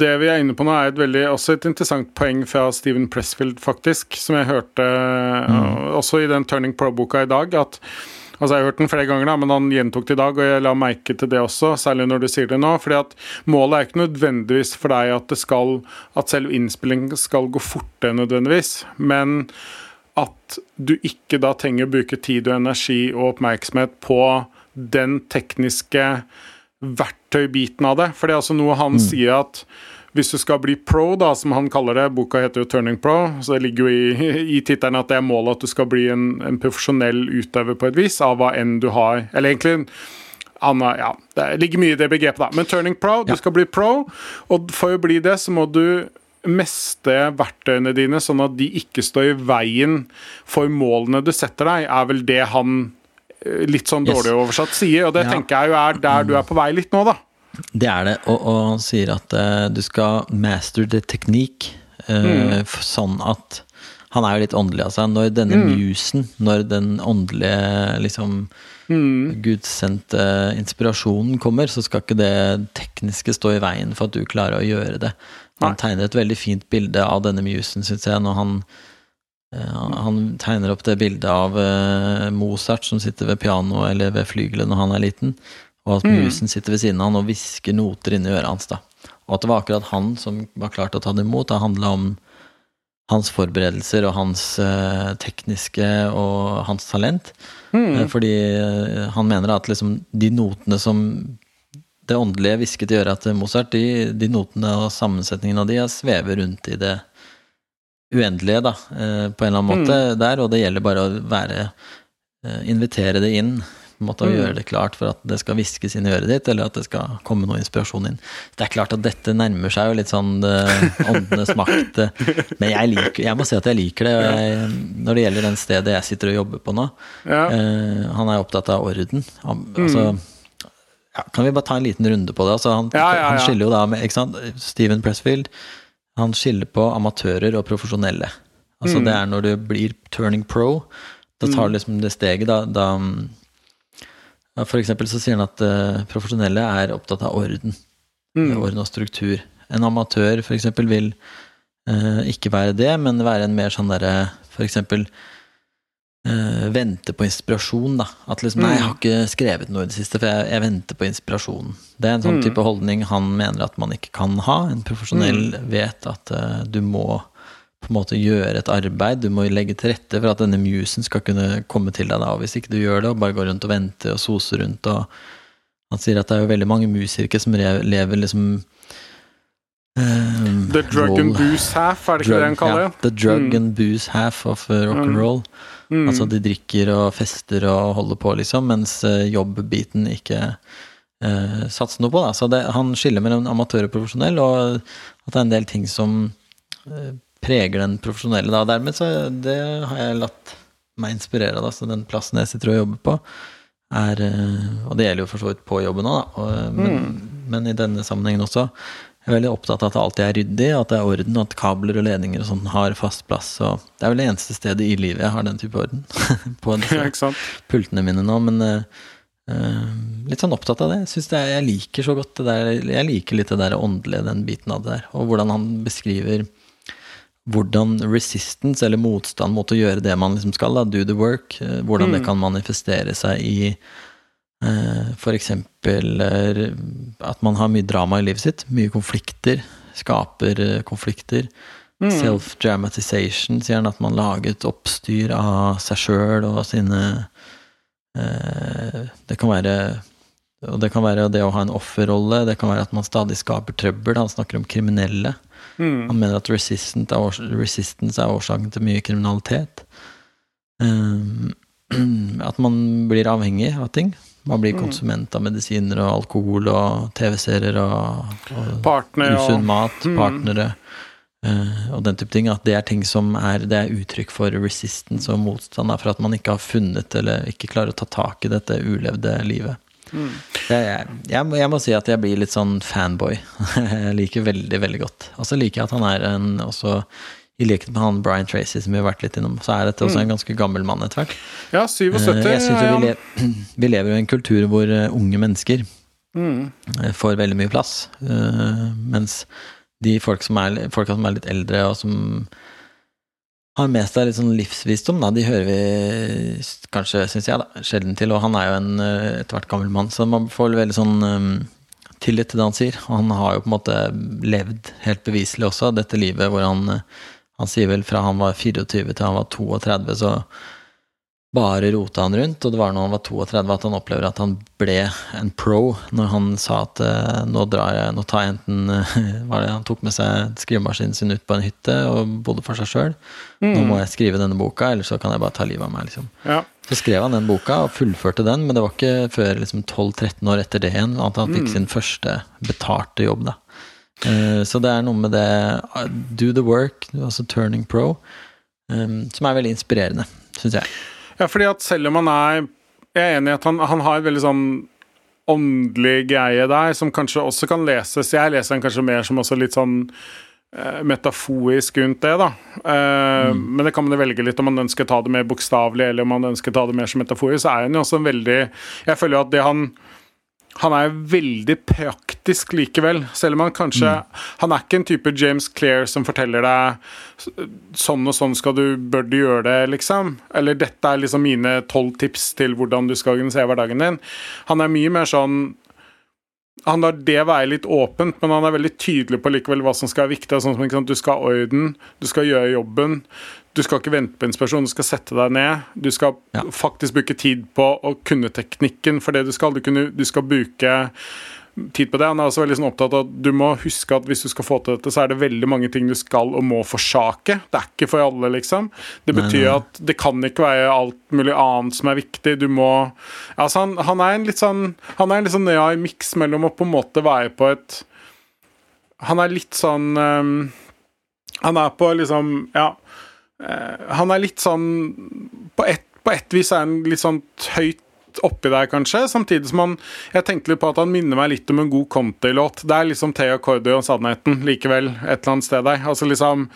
det vi er inne på nå, er et veldig, også et interessant poeng fra Steven Pressfield, faktisk, som jeg hørte mm. også i den Turning Pro-boka i dag. at Altså Jeg har hørt den flere ganger, da, men han gjentok det i dag, og jeg la merke til det også, særlig når du sier det nå. fordi at Målet er ikke nødvendigvis for deg at det skal, at selv innspillingen skal gå fortere, nødvendigvis, men at du ikke da trenger å bruke tid og energi og oppmerksomhet på den tekniske verktøybiten av det. For det er altså noe han sier at hvis du skal bli pro, da, som han kaller det, boka heter jo 'Turning Pro', så det ligger jo i, i tittelen at det er målet at du skal bli en, en profesjonell utøver på et vis, av hva enn du har Eller egentlig er, ja, Det ligger mye i det begrepet, da. Men 'turning pro', du skal bli pro, og for å bli det, så må du meste verktøyene dine, sånn at de ikke står i veien for målene du setter deg, er vel det han eh, litt sånn Yes. dårlig oversatt sier. Og det Ja. tenker jeg jo er der du er på vei litt nå, da. Det er det, og, og han sier at uh, du skal master the technique, uh, mm. sånn at Han er jo litt åndelig, altså. Når denne musen, når den åndelige liksom gudsendte inspirasjonen kommer, så skal ikke det tekniske stå i veien for at du klarer å gjøre det. Han tegner et veldig fint bilde av denne musen, syns jeg, når han eh, han tegner opp det bildet av eh, Mozart som sitter ved pianoet eller ved flygelet når han er liten, og at musen sitter ved siden av han og hvisker noter inni øret hans. da. Og at det var akkurat han som var klar til å ta det imot. Det handla om hans forberedelser og hans eh, tekniske og hans talent. Mm. fordi han mener at liksom de notene som det åndelige hvisket i øret til Mozart, de, de notene og sammensetningen av de er svever rundt i det uendelige, da, eh, på en eller annen måte der, og det gjelder bare å være eh, Invitere det inn, på en måte, og gjøre det klart for at det skal hviskes inn i øret ditt, eller at det skal komme noe inspirasjon inn. Det er klart at dette nærmer seg jo litt sånn eh, åndenes makt, men jeg liker Jeg må si at jeg liker det. Jeg, når det gjelder den stedet jeg sitter og jobber på nå, Ja. eh, han er opptatt av orden. Han, altså, ja, kan vi bare ta en liten runde på det? Altså, han, Ja, ja, han skiller jo da med ikke sant? Steven Pressfield han skiller på amatører og profesjonelle. Altså Mm. Det er når du blir turning pro. Da tar du liksom det steget da, da For eksempel så sier han at uh, profesjonelle er opptatt av orden. Mm. Orden og struktur. En amatør for eksempel vil uh, ikke være det, men være en mer sånn derre f.eks. Uh, vente på inspirasjon, da. At liksom Nei, jeg har ikke skrevet noe i det siste, for jeg, jeg venter på inspirasjon. Det er en sånn mm. type holdning han mener at man ikke kan ha. En profesjonell mm. vet at uh, du må på en måte gjøre et arbeid, du må legge til rette for at denne musen skal kunne komme til deg da. Og hvis ikke du gjør det, og bare går rundt og venter og soser rundt og Han sier at det er jo veldig mange musikere som lever liksom um, The drug roll. and booze half, er det ikke drug, det han kaller det? Ja, the drug mm. and booze half of rock and mm. roll. Mm. Altså de drikker og fester og holder på, liksom, mens uh, jobbbiten ikke eh, satser noe på. Da. Så det, han skiller mellom amatør og profesjonell, og at det er en del ting som eh, preger den profesjonelle. Da. Dermed så det har jeg latt meg inspirere av. Så den plassen jeg sitter og jobber på, er eh, Og det gjelder jo for så vidt på jobben òg, men, mm. men, i denne sammenhengen også. Jeg er veldig opptatt av at alltid er ryddig, at det er orden, at kabler og ledninger og sånn har fast plass. Og det er vel det eneste stedet i livet jeg har den type orden. på disse pultene mine nå. Men uh, litt sånn opptatt av det. Jeg, det er, jeg liker så godt det der Jeg liker litt det der åndelige, den biten av det der. Og hvordan han beskriver hvordan resistance, eller motstand mot å gjøre det man liksom skal, da, do the work, eh, hvordan mm. det kan manifestere seg i f.eks. Eh, at man har mye drama i livet sitt, mye konflikter, skaper eh, konflikter. Mm. Self-dramatization, sier han, at man lager et oppstyr av seg sjøl og sine eh, Det kan være og det kan være det å ha en offerrolle, det kan være at man stadig skaper trøbbel. Han snakker om kriminelle. Mm. Han mener at resistance er årsaken til mye kriminalitet. Um, at man blir avhengig av ting. Man blir mm. konsument av medisiner og alkohol og TV-serier og, og Partner, usunn mat, mm. partnere uh, og den type ting. At det er ting som er, det er uttrykk for resistance og motstand. For at man ikke har funnet eller ikke klarer å ta tak i dette ulevde livet. Mm. Jeg, jeg, jeg, må si at jeg blir litt sånn fanboy. jeg liker veldig, veldig godt. Og så liker jeg at han er en også i likhet med han Brian Tracy, som vi har vært litt innom, så er dette også en mm. ganske gammel mann etter hvert. Ja, 77. Eh, jeg synes ja. Vi, le vi, lever i en kultur hvor uh, unge mennesker mm. uh, får veldig mye plass, mens de folk som, er, folk som er litt eldre, og som har med seg litt sånn livsvisdom, da. De hører vi kanskje, syns jeg, da, sjelden til. Og han er jo en eh, etter hvert gammel mann, så man får veldig sånn um, tillit til det han sier. Og han har jo på en måte levd helt beviselig også dette livet hvor han Han sier vel fra han var 24 til han var 32, så bare rota han rundt, og det var når han var 32 at han opplever at han ble en pro, når han sa at uh, nå drar jeg, nå tar jeg enten uh, var det, Han tok med seg skrivemaskinen sin ut på en hytte og bodde for seg sjøl. Mm. Nå må jeg skrive denne boka, eller så kan jeg bare ta livet av meg. liksom. Ja. Så skrev han den boka og fullførte den, men det var ikke før liksom 12-13 år etter det igjen at han fikk mm. sin første betalte jobb. da. Uh, så det er noe med det Do the work, altså turning pro, um, som er veldig inspirerende, syns jeg. Ja, fordi at selv om han er Jeg er enig i at han, han har en veldig sånn åndelig greie der, som kanskje også kan leses Jeg leser den kanskje mer som også litt sånn eh, metaforisk rundt det, da. Eh, mm. Men det kan man velge litt om man ønsker å ta det mer bokstavelig, eller om man ønsker å ta det mer som metaforisk. Så er han jo også en veldig Jeg føler jo at det han han er veldig praktisk likevel, selv om han kanskje mm. Han er ikke en type James Clair som forteller deg sånn og sånn skal du, bør du gjøre det, liksom. Eller dette er liksom mine tolv tips til hvordan du skal organisere hverdagen din. Han er mye mer sånn han lar det være litt åpent, men han er veldig tydelig på likevel hva som skal være viktig. Sånn som, du skal ha orden, du skal gjøre jobben, du skal ikke vente på inspirasjon, du skal sette deg ned. Du skal ja. faktisk bruke tid på å kunne teknikken for det du skal. Du, kunne, du, skal bruke tid på det. Han er også veldig sånn opptatt av at du må huske at hvis du skal få til dette, så er det veldig mange ting du skal og må forsake. Det er ikke for alle, liksom. Det betyr nei, nei. at det kan ikke være alt mulig annet som er viktig. Du må Altså, han, han er en litt sånn Han er en litt sånn rar miks mellom å på en måte være på et Han er litt sånn um, Han er på liksom Ja han er litt sånn På ett på et vis er han litt sånn høyt oppi der, kanskje. Samtidig som han Jeg tenkte litt på at han minner meg litt om en god Conti-låt. Det er liksom Thea Cordy og sannheten likevel, et eller annet sted der. Altså liksom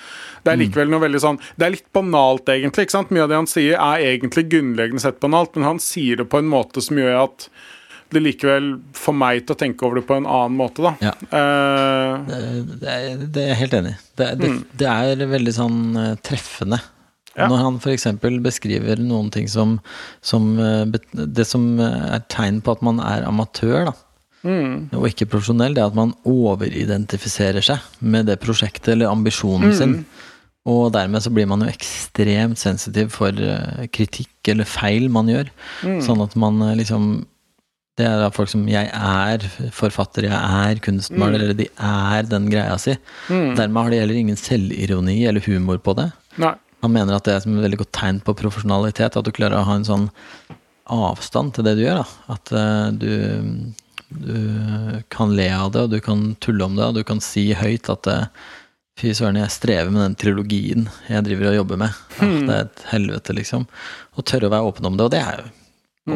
Det er mm. likevel noe veldig sånn Det er litt banalt, egentlig. ikke sant? Mye av det han sier, er egentlig grunnleggende sett banalt, men han sier det på en måte som gjør at det likevel får meg til å tenke over det på en annen måte, da. Ja. Uh, Det, det, er- det er jeg helt enig i. Det, det, Mm. det er veldig sånn eh, treffende. Ja. Når han f.eks. beskriver noen ting som, som eh, Det som er tegn på at man er amatør, da, mm, og ikke profesjonell, det er at man overidentifiserer seg med det prosjektet eller ambisjonen sin. Og dermed så blir man jo ekstremt sensitiv for kritikk eller feil man gjør. Sånn at man liksom Det er da folk som 'jeg er forfatter, jeg er kunstmaler', eller de er den greia si. Dermed har de heller ingen selvironi eller humor på det. nei. Han mener at det er et veldig godt tegn på profesjonalitet, at du klarer å ha en sånn avstand til det du gjør. Da. At uh, du, du kan le av det, og du kan tulle om det, og du kan si høyt at uh, Fy søren, jeg strever med den trilogien jeg driver og jobber med. Ah, det er et helvete, liksom. Og tørre å være åpen om det. Og det er jo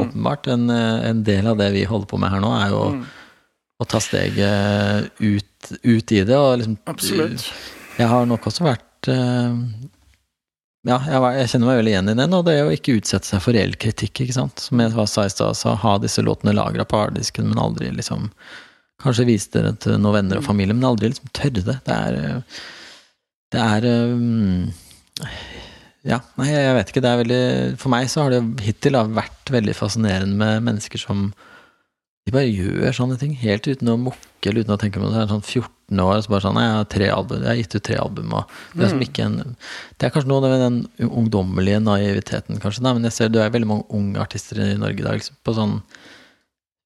åpenbart en, eh, en del av det vi holder på med her nå, er jo å ta steget ut, ut i det. Og liksom Absolutt. jeg har nok også vært eh, Ja, jeg, jeg kjenner meg veldig igjen i den, og det er å ikke utsette seg for reell kritikk, ikke sant. Som jeg sa i stad, så ha disse låtene lagra på harddisken, men aldri liksom Kanskje vise det til noen venner og familie, men aldri liksom tørre det. Det er eh, Det er eh, Ja, nei, jeg vet ikke. Det er veldig For meg så har det hittil vært veldig fascinerende med mennesker som de bare gjør sånne ting, helt uten å mukke eller uten å tenke på det. Det er sånn 14 år, og så bare sånn Jeg har tre album, jeg har gitt ut tre album, og det er, mm. en, det er kanskje noe med den ungdommelige naiviteten, kanskje. Nei, men jeg ser det er veldig mange unge artister i Norge i dag, liksom, på sånn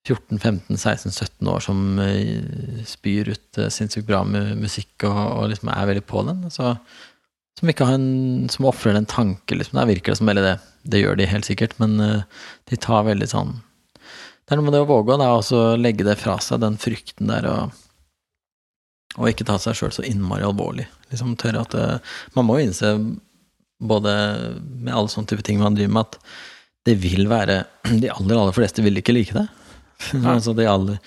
14-15-16-17 år som eh, spyr ut eh, sinnssykt bra med musikk og, og liksom er veldig på den. Så, som ikke har en Som ofrer en tanke, liksom. Der virker det som Eller det, det gjør de helt sikkert, men eh, de tar veldig sånn Det er noe med det å våge å også legge det fra seg, den frykten der, og, og ikke ta seg sjøl så innmari alvorlig. Liksom tørre at det, Man må jo innse, både med alle sånne type ting man driver med, at det vil være De aller, aller fleste vil ikke like det. altså de aller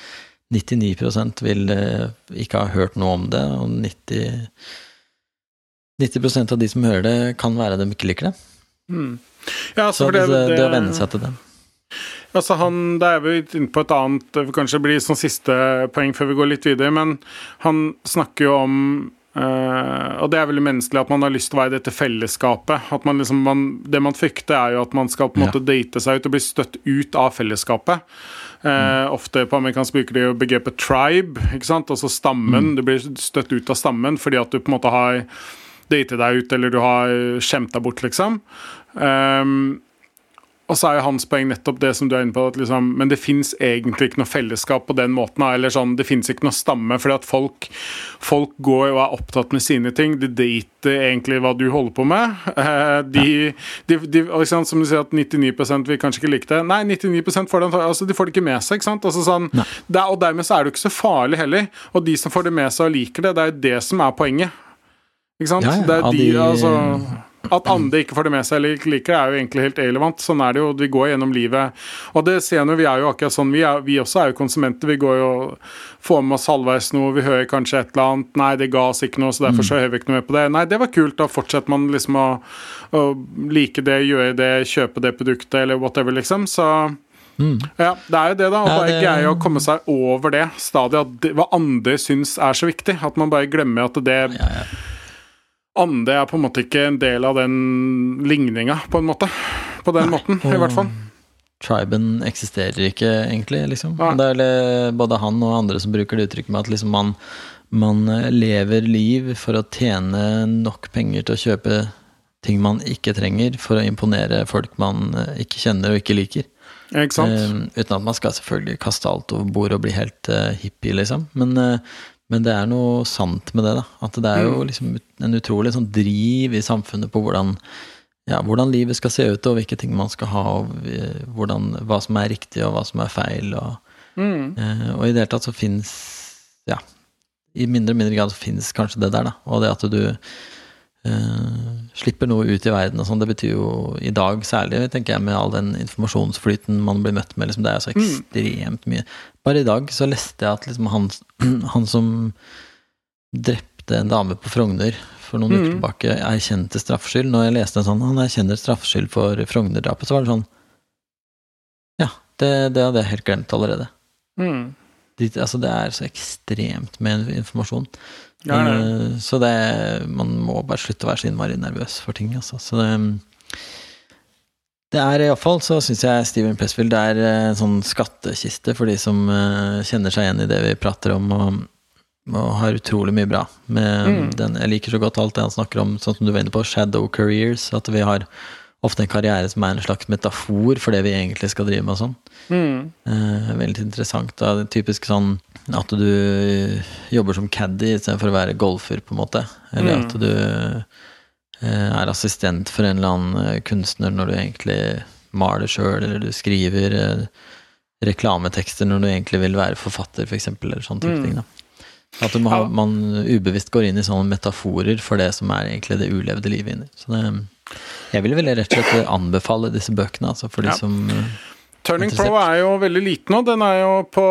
99 vil eh, ikke ha hørt noe om det, og 90 90% av de som hører det, kan være de ikke liker det. Mm. Ja, altså, Så det, det, det, å venne seg til det. Altså han, Da er vi inne på et annet kanskje blir sånn siste poeng før vi går litt videre, men han snakker jo om Uh, og det er veldig menneskelig at man har lyst til å være i dette fellesskapet. At man liksom, man, Det man frykter, er jo at man skal på en Ja. måte date seg ut og bli støtt ut av fellesskapet. Eh, ofte på amerikansk bruker de jo begrepet tribe, ikke sant? altså stammen. Du blir støtt ut av stammen fordi at du på en måte har datet deg ut, eller du har skjemt deg bort, liksom. Um, og så er jo hans poeng nettopp det som du er inne på, at liksom, men det fins egentlig ikke noe fellesskap på den måten. eller sånn, Det fins ikke noe stamme, fordi at folk, folk går og er opptatt med sine ting. De dater egentlig hva du holder på med. Eh, de, de, de, liksom, Som du sier at 99 vil kanskje ikke like det. Nei, 99 får det, altså, de får det ikke med seg. ikke sant? Altså, sånn, det, og dermed så er det jo ikke så farlig heller. Og de som får det med seg og liker det, det er jo det som er poenget. Ikke sant? Ja, ja, det er de, altså at andre ikke får det med seg eller ikke liker det, er jo egentlig helt irrelevant. Sånn er det jo. Vi går gjennom livet. Og det ser jeg nå, vi er jo akkurat sånn. Vi, er, vi også er jo konsumenter. Vi går jo får med oss halvveis noe, vi hører kanskje et eller annet. Nei, det ga oss ikke noe, så derfor så hører vi ikke noe mer på det. Nei, det var kult. Da fortsetter man liksom å, å like det, gjøre det, kjøpe det produktet, eller whatever, liksom. Så ja, det er jo det, da. Og Ja, bare det- greie å komme seg over det stadiet. At det, hva andre syns er så viktig. At man bare glemmer at det Ja, ja. Andre er på en måte ikke en del av den ligninga, på en måte. På den måten, i hvert fall. Triben eksisterer ikke, egentlig, liksom. Nei. Det er både han og andre som bruker det uttrykket med at liksom man, man eh, lever liv for å tjene nok penger til å kjøpe ting man ikke trenger, for å imponere folk man eh, ikke kjenner og ikke liker. Ikke sant? Uh, uten at man skal selvfølgelig kaste alt over bord og bli helt uh, hippie, liksom. Men, eh, men det er noe sant med det, da. At det er jo liksom en utrolig sånn driv i samfunnet på hvordan, ja, hvordan livet skal se ut, og hvilke ting man skal ha, og eh, hvordan, hva som er riktig, og hva som er feil. Og, eh, og i det hele tatt så fins Ja, i mindre og mindre grad så fins kanskje det der, da. Og det at du slipper noe ut i verden og sånn, det betyr jo i dag særlig, tenker jeg, med all den informasjonsflyten man blir møtt med, liksom, det er så ekstremt mye. Bare i dag så leste jeg at liksom han, han som drepte en dame på Frogner for noen uker tilbake, erkjente straffskyld. Når jeg leste en sånn, han erkjenner straffskyld for Frogner-drapet, så var det sånn Ja, Det, det hadde jeg helt glemt allerede. Mm. De, altså, det er så ekstremt med informasjon. Ja, er Eh, Så det Man må bare slutte å være så innmari nervøs for ting, altså. Så det det er iallfall, så syns jeg Steven Pressfield er en sånn skattkiste for de som eh, kjenner seg igjen i det vi prater om, og, og har utrolig mye bra. Mm. den, jeg liker så godt alt det han snakker om, sånn som du var inne på, shadow careers. At vi har ofte en karriere som er en slags metafor for det vi egentlig skal drive med og sånn. Mm. Eh, veldig interessant. Da. Typisk sånn at du jobber som caddy istedenfor å være golfer, på en måte. Eller Mm. at du eh, er assistent for en eller annen eh, kunstner når du egentlig maler sjøl, eller du skriver eh, reklametekster når du egentlig vil være forfatter, f.eks., for eksempel, eller sånne type Mm. ting. da. At ha, Ja. man ubevisst går inn i sånne metaforer for det som er egentlig det ulevde livet inni. Så det, jeg vil vel rett og slett anbefale disse bøkene, altså, for de Ja. som Turning Pro er jo veldig liten nå. Den er jo på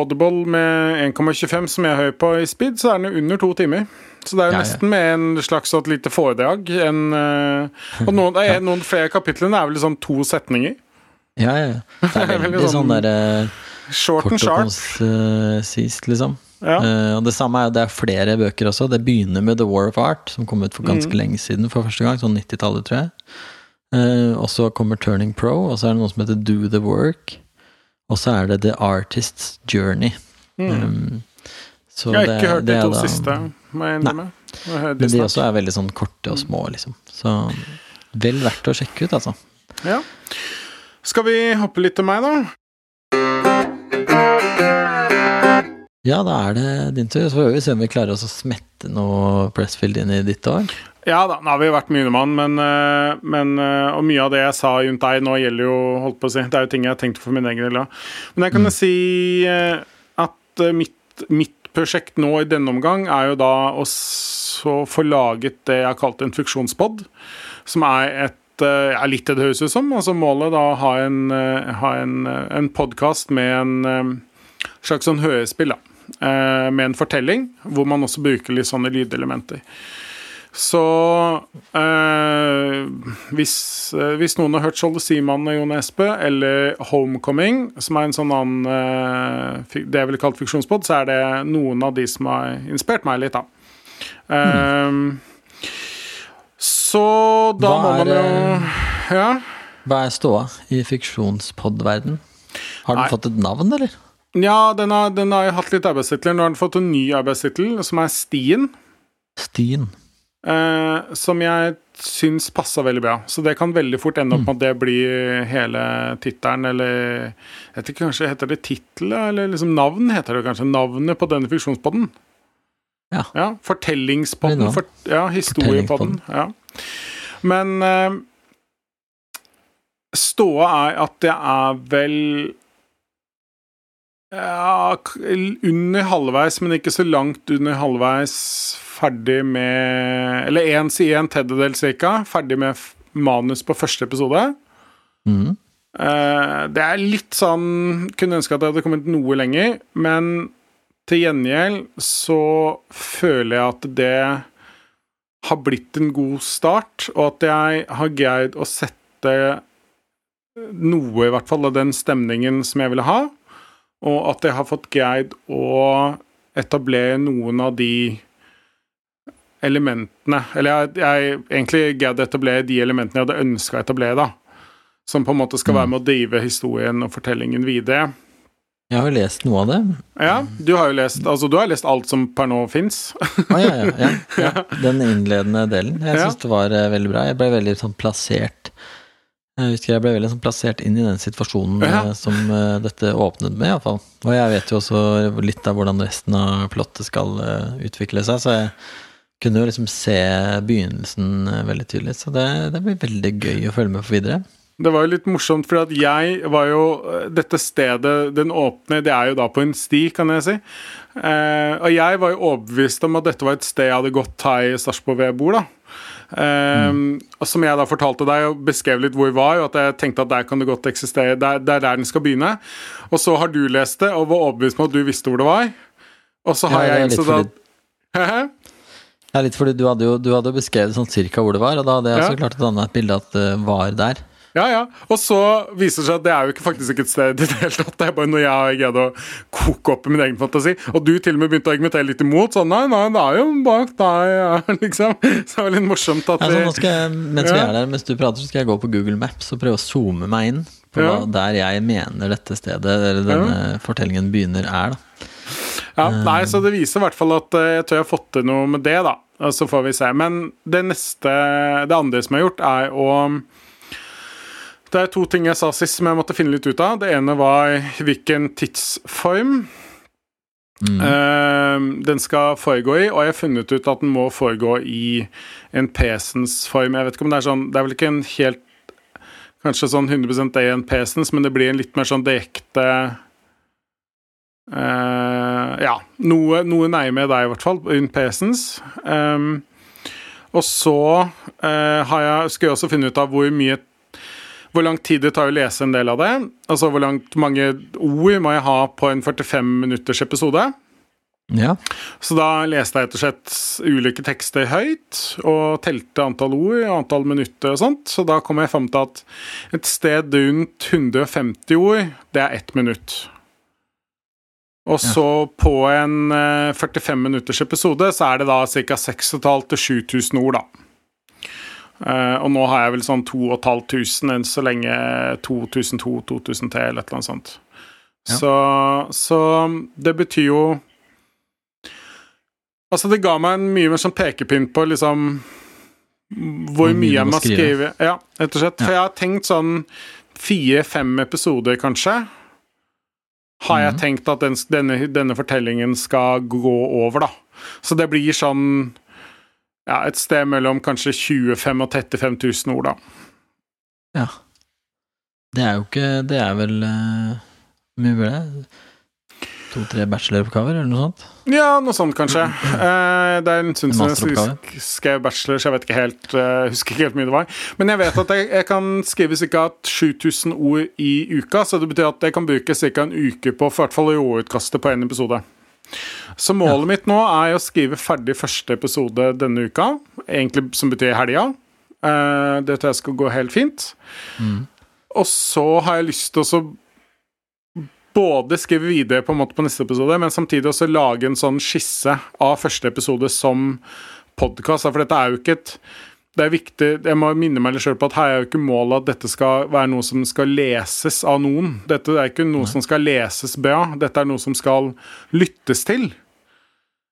Audible med 1,25 som jeg hører på i speed, så er den jo under to timer. Så det er jo Ja, ja. nesten med en slags et lite foredrag. En, eh, og noen, ja. er noen flere kapitlene er vel sånn to setninger. Ja, ja. ja. Det er Veldig sånn sånn derre Short kort and og sharp. konsist, liksom. Ja. Uh, og det samme er det er flere bøker også. Det begynner med The War of Art, som kom ut for ganske Mm. lenge siden for første gang, sånn 90-tallet, tror jeg. Eh, og så kommer Turning Pro, og så er det noe som heter Do the Work. Og så er det The Artist's Journey. Mm. Um, så Jeg har det- ikke hørt det de er to da- siste, må jeg innrømme. De Men de også er veldig sånn korte og små, liksom. Så vel verdt å sjekke ut, altså. Ja. Skal vi hoppe litt til meg, da? Ja, da er det din tur. Så får vi se om vi klarer oss å smette noe Pressfield inn i ditt år. Ja da, nå har vi vært mye innom men, eh, men eh, Og mye av det jeg sa rundt deg nå, gjelder jo holdt på å si, Det er jo ting jeg har tenkt for min egen del òg. Men jeg kan jo si eh, at mitt, mitt prosjekt nå i denne omgang er jo da å så få laget det jeg har kalt en funksjonspod, som er et er litt det det høres ut som. Altså målet da ha en, ha en, en podkast med en slags sånn hørespill, da. Eh, Med en fortelling, hvor man også bruker litt sånne lydelementer. Så eh, hvis, eh, hvis noen har hørt Skjolde Siman og Jon Espe, eller Homecoming, som er en sånn annen eh, Det jeg ville kalt fiksjonspod, så er det noen av de som har inspirert meg litt, da. Eh, Så da Hva må man jo Ja. Hva er ståa i fiksjonspodverden? Har den Nei. fått et navn, eller? Ja, den har, den har jo hatt litt arbeidstitler. Nå har den fått en ny arbeidstittel, som er Stien. Stien. Eh, som jeg syns passa veldig bra. Så det kan veldig fort ende opp med at det blir hele tittelen, eller jeg vet ikke, Kanskje heter det tittel, eller liksom navn heter det kanskje. Navnet på denne fiksjonspodden. Ja. ja fortellingspodden. For, ja, historiepodden. Ja. Men eh, ståa er at det er vel ja, under halvveis, men ikke så langt under halvveis ferdig med Eller én side, en tredjedel cirka. Ferdig med manus på første episode. Eh, det er litt sånn Kunne ønske at det hadde kommet noe lenger, men til gjengjeld så føler jeg at det har blitt en god start, og at jeg har greid å sette noe, i hvert fall, av den stemningen som jeg ville ha, og at jeg har fått greid å etablere noen av de elementene Eller jeg, jeg egentlig greid å etablere de elementene jeg hadde ønska å etablere, da. Som på en måte skal være med å drive historien og fortellingen videre. Jeg har jo lest noe av det. Ja, du har jo lest Altså, du har lest alt som per nå fins. Å ja, ja, ja, ja. Den innledende delen. Jeg syns det var eh, veldig bra. Jeg ble veldig sånn plassert Jeg husker jeg ble veldig sånn plassert inn i den situasjonen Ja. eh, som eh, dette åpnet med, iallfall. Og jeg vet jo også litt av hvordan resten av plottet skal eh, utvikle seg, så jeg kunne jo liksom se begynnelsen eh, veldig tydelig. Så det, det blir veldig gøy å følge med på videre. Det var jo litt morsomt, for at jeg var jo Dette stedet, den åpne, det er jo da på en sti, kan jeg si. Eh, og jeg var jo overbevist om at dette var et sted jeg hadde gått her i Sarpsborg hvor jeg bor, da. Eh, og Som jeg da fortalte deg og beskrev litt hvor jeg var, og at jeg tenkte at der kan det godt eksistere. Det er er der den skal begynne. Og så har du lest det og var overbevist om at du visste hvor det var. Og så har Ja, jeg innsett at Ja, litt fordi du hadde jo, du hadde beskrevet sånn cirka hvor det var, og da hadde jeg Ja. også klart å danne et bilde at det var der. Ja, ja. Og så viser det seg at det er jo ikke, faktisk ikke et sted i det hele tatt. Det er bare noe jeg har greid å koke opp i min egen fantasi. Og du til og med begynte å argumentere litt imot. Sånn nei, nei, det er jo bak deg, ja, liksom. Så det var litt morsomt at Altså, jeg, mens vi er der, mens du prater, så skal jeg gå på Google Maps og prøve å zoome meg inn på Ja. der jeg mener dette stedet, eller denne fortellingen begynner, er. da Ja, nei, så det viser i hvert fall at eh, jeg tror jeg har fått til noe med det, da. Så får vi se. Men det neste Det andre som jeg har gjort, er å Det er to ting jeg sa sist som jeg måtte finne litt ut av. Det ene var hvilken tidsform Mm. eh, den skal foregå i, og jeg har funnet ut at den må foregå i en pesens form. Jeg vet ikke om det er sånn Det er vel ikke en helt Kanskje sånn 100 det i en pesens, men det blir en litt mer sånn direkte uh, ja, noe, noe nærme deg i hvert fall, in Pesens. Um, og så uh, har jeg, skal jeg også finne ut av hvor mye hvor lang tid det tar å lese en del av det. Altså hvor langt mange ord må jeg ha på en 45 minutters episode. Ja. Så da leste jeg rett og slett ulike tekster høyt, og telte antall ord og antall minutter og sånt. Så da kom jeg fram til at et sted rundt 150 ord, det er ett minutt. Og så på en eh, 45 minutters episode så er det da ca. 6500 til 7000 ord, da. Eh, og nå har jeg vel sånn 2500 enn så lenge 2002-2003 eller et eller annet sånt. Ja. Så, så det betyr jo Altså, det ga meg en mye mer sånn pekepinn på liksom hvor mye jeg må skrive. Ja, rett og slett. For jeg har tenkt sånn fire-fem episoder, kanskje. Har jeg Mhm. tenkt at den, denne, denne fortellingen skal gå over, da. Så det blir sånn ja, et sted mellom kanskje 25 og 35 000 ord, da. ja. Det er jo ikke Det er vel uh, mye blir det? To-tre bacheloroppgaver, eller noe sånt? Ja, noe sånt, kanskje. Uh, det er en stund siden jeg skrev bachelor, så jeg vet ikke helt uh, husker ikke helt hvor mye det var. Men jeg vet at jeg, jeg kan skrive ca. 7000 ord i uka, så det betyr at jeg kan bruke ca. en uke på for hvert fall råutkastet på en episode. Så målet mitt nå er å skrive ferdig første episode denne uka, egentlig som betyr helga. Uh, det tror jeg skal gå helt fint. Mm. Og så har jeg lyst til å både skrive videre på en måte på neste episode, men samtidig også lage en sånn skisse av første episode som podkast. For dette er jo ikke et det er viktig, Jeg må minne meg litt selv på at her er jo ikke målet at dette skal være noe som skal leses av noen. Dette er ikke noe som skal leses bra, dette er noe som skal lyttes til.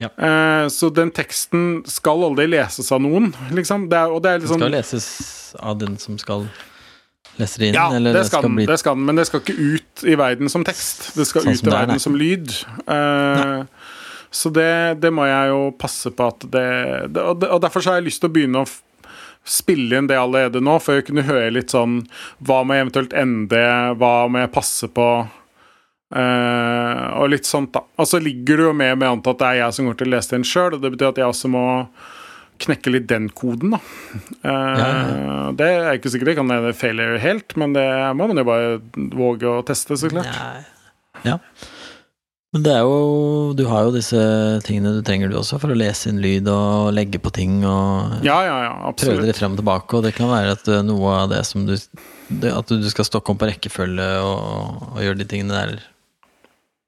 Ja. Eh, så den teksten skal aldri leses av noen, liksom. Det er, det er liksom skal leses av den som skal lese det inn, ja, eller det skal, den, bli det skal den, men det skal ikke ut i verden som tekst. Det skal Sånn ut i er, verden nei. som lyd. Eh, så det, det må jeg jo passe på at det, og derfor så har jeg lyst til å begynne å spille inn det allerede nå, for å kunne høre litt sånn Hva må jeg eventuelt ende? Hva må jeg passe på? Uh, og litt sånt, da. Og så ligger det jo med med antatt at det er jeg som går til å lese den sjøl, og det betyr at jeg også må knekke litt den koden, da. Uh, Ja, Det er ikke sikkert det kan hende failure helt, men det må man jo bare våge å teste, så klart. Nei. Ja. Men det er jo Du har jo disse tingene du trenger, du også, for å lese inn lyd og legge på ting og Ja, ja, ja, prøve det frem og tilbake, og det kan være at eh, noe av det som du det, At du skal stokke om på rekkefølge og, og gjøre de tingene der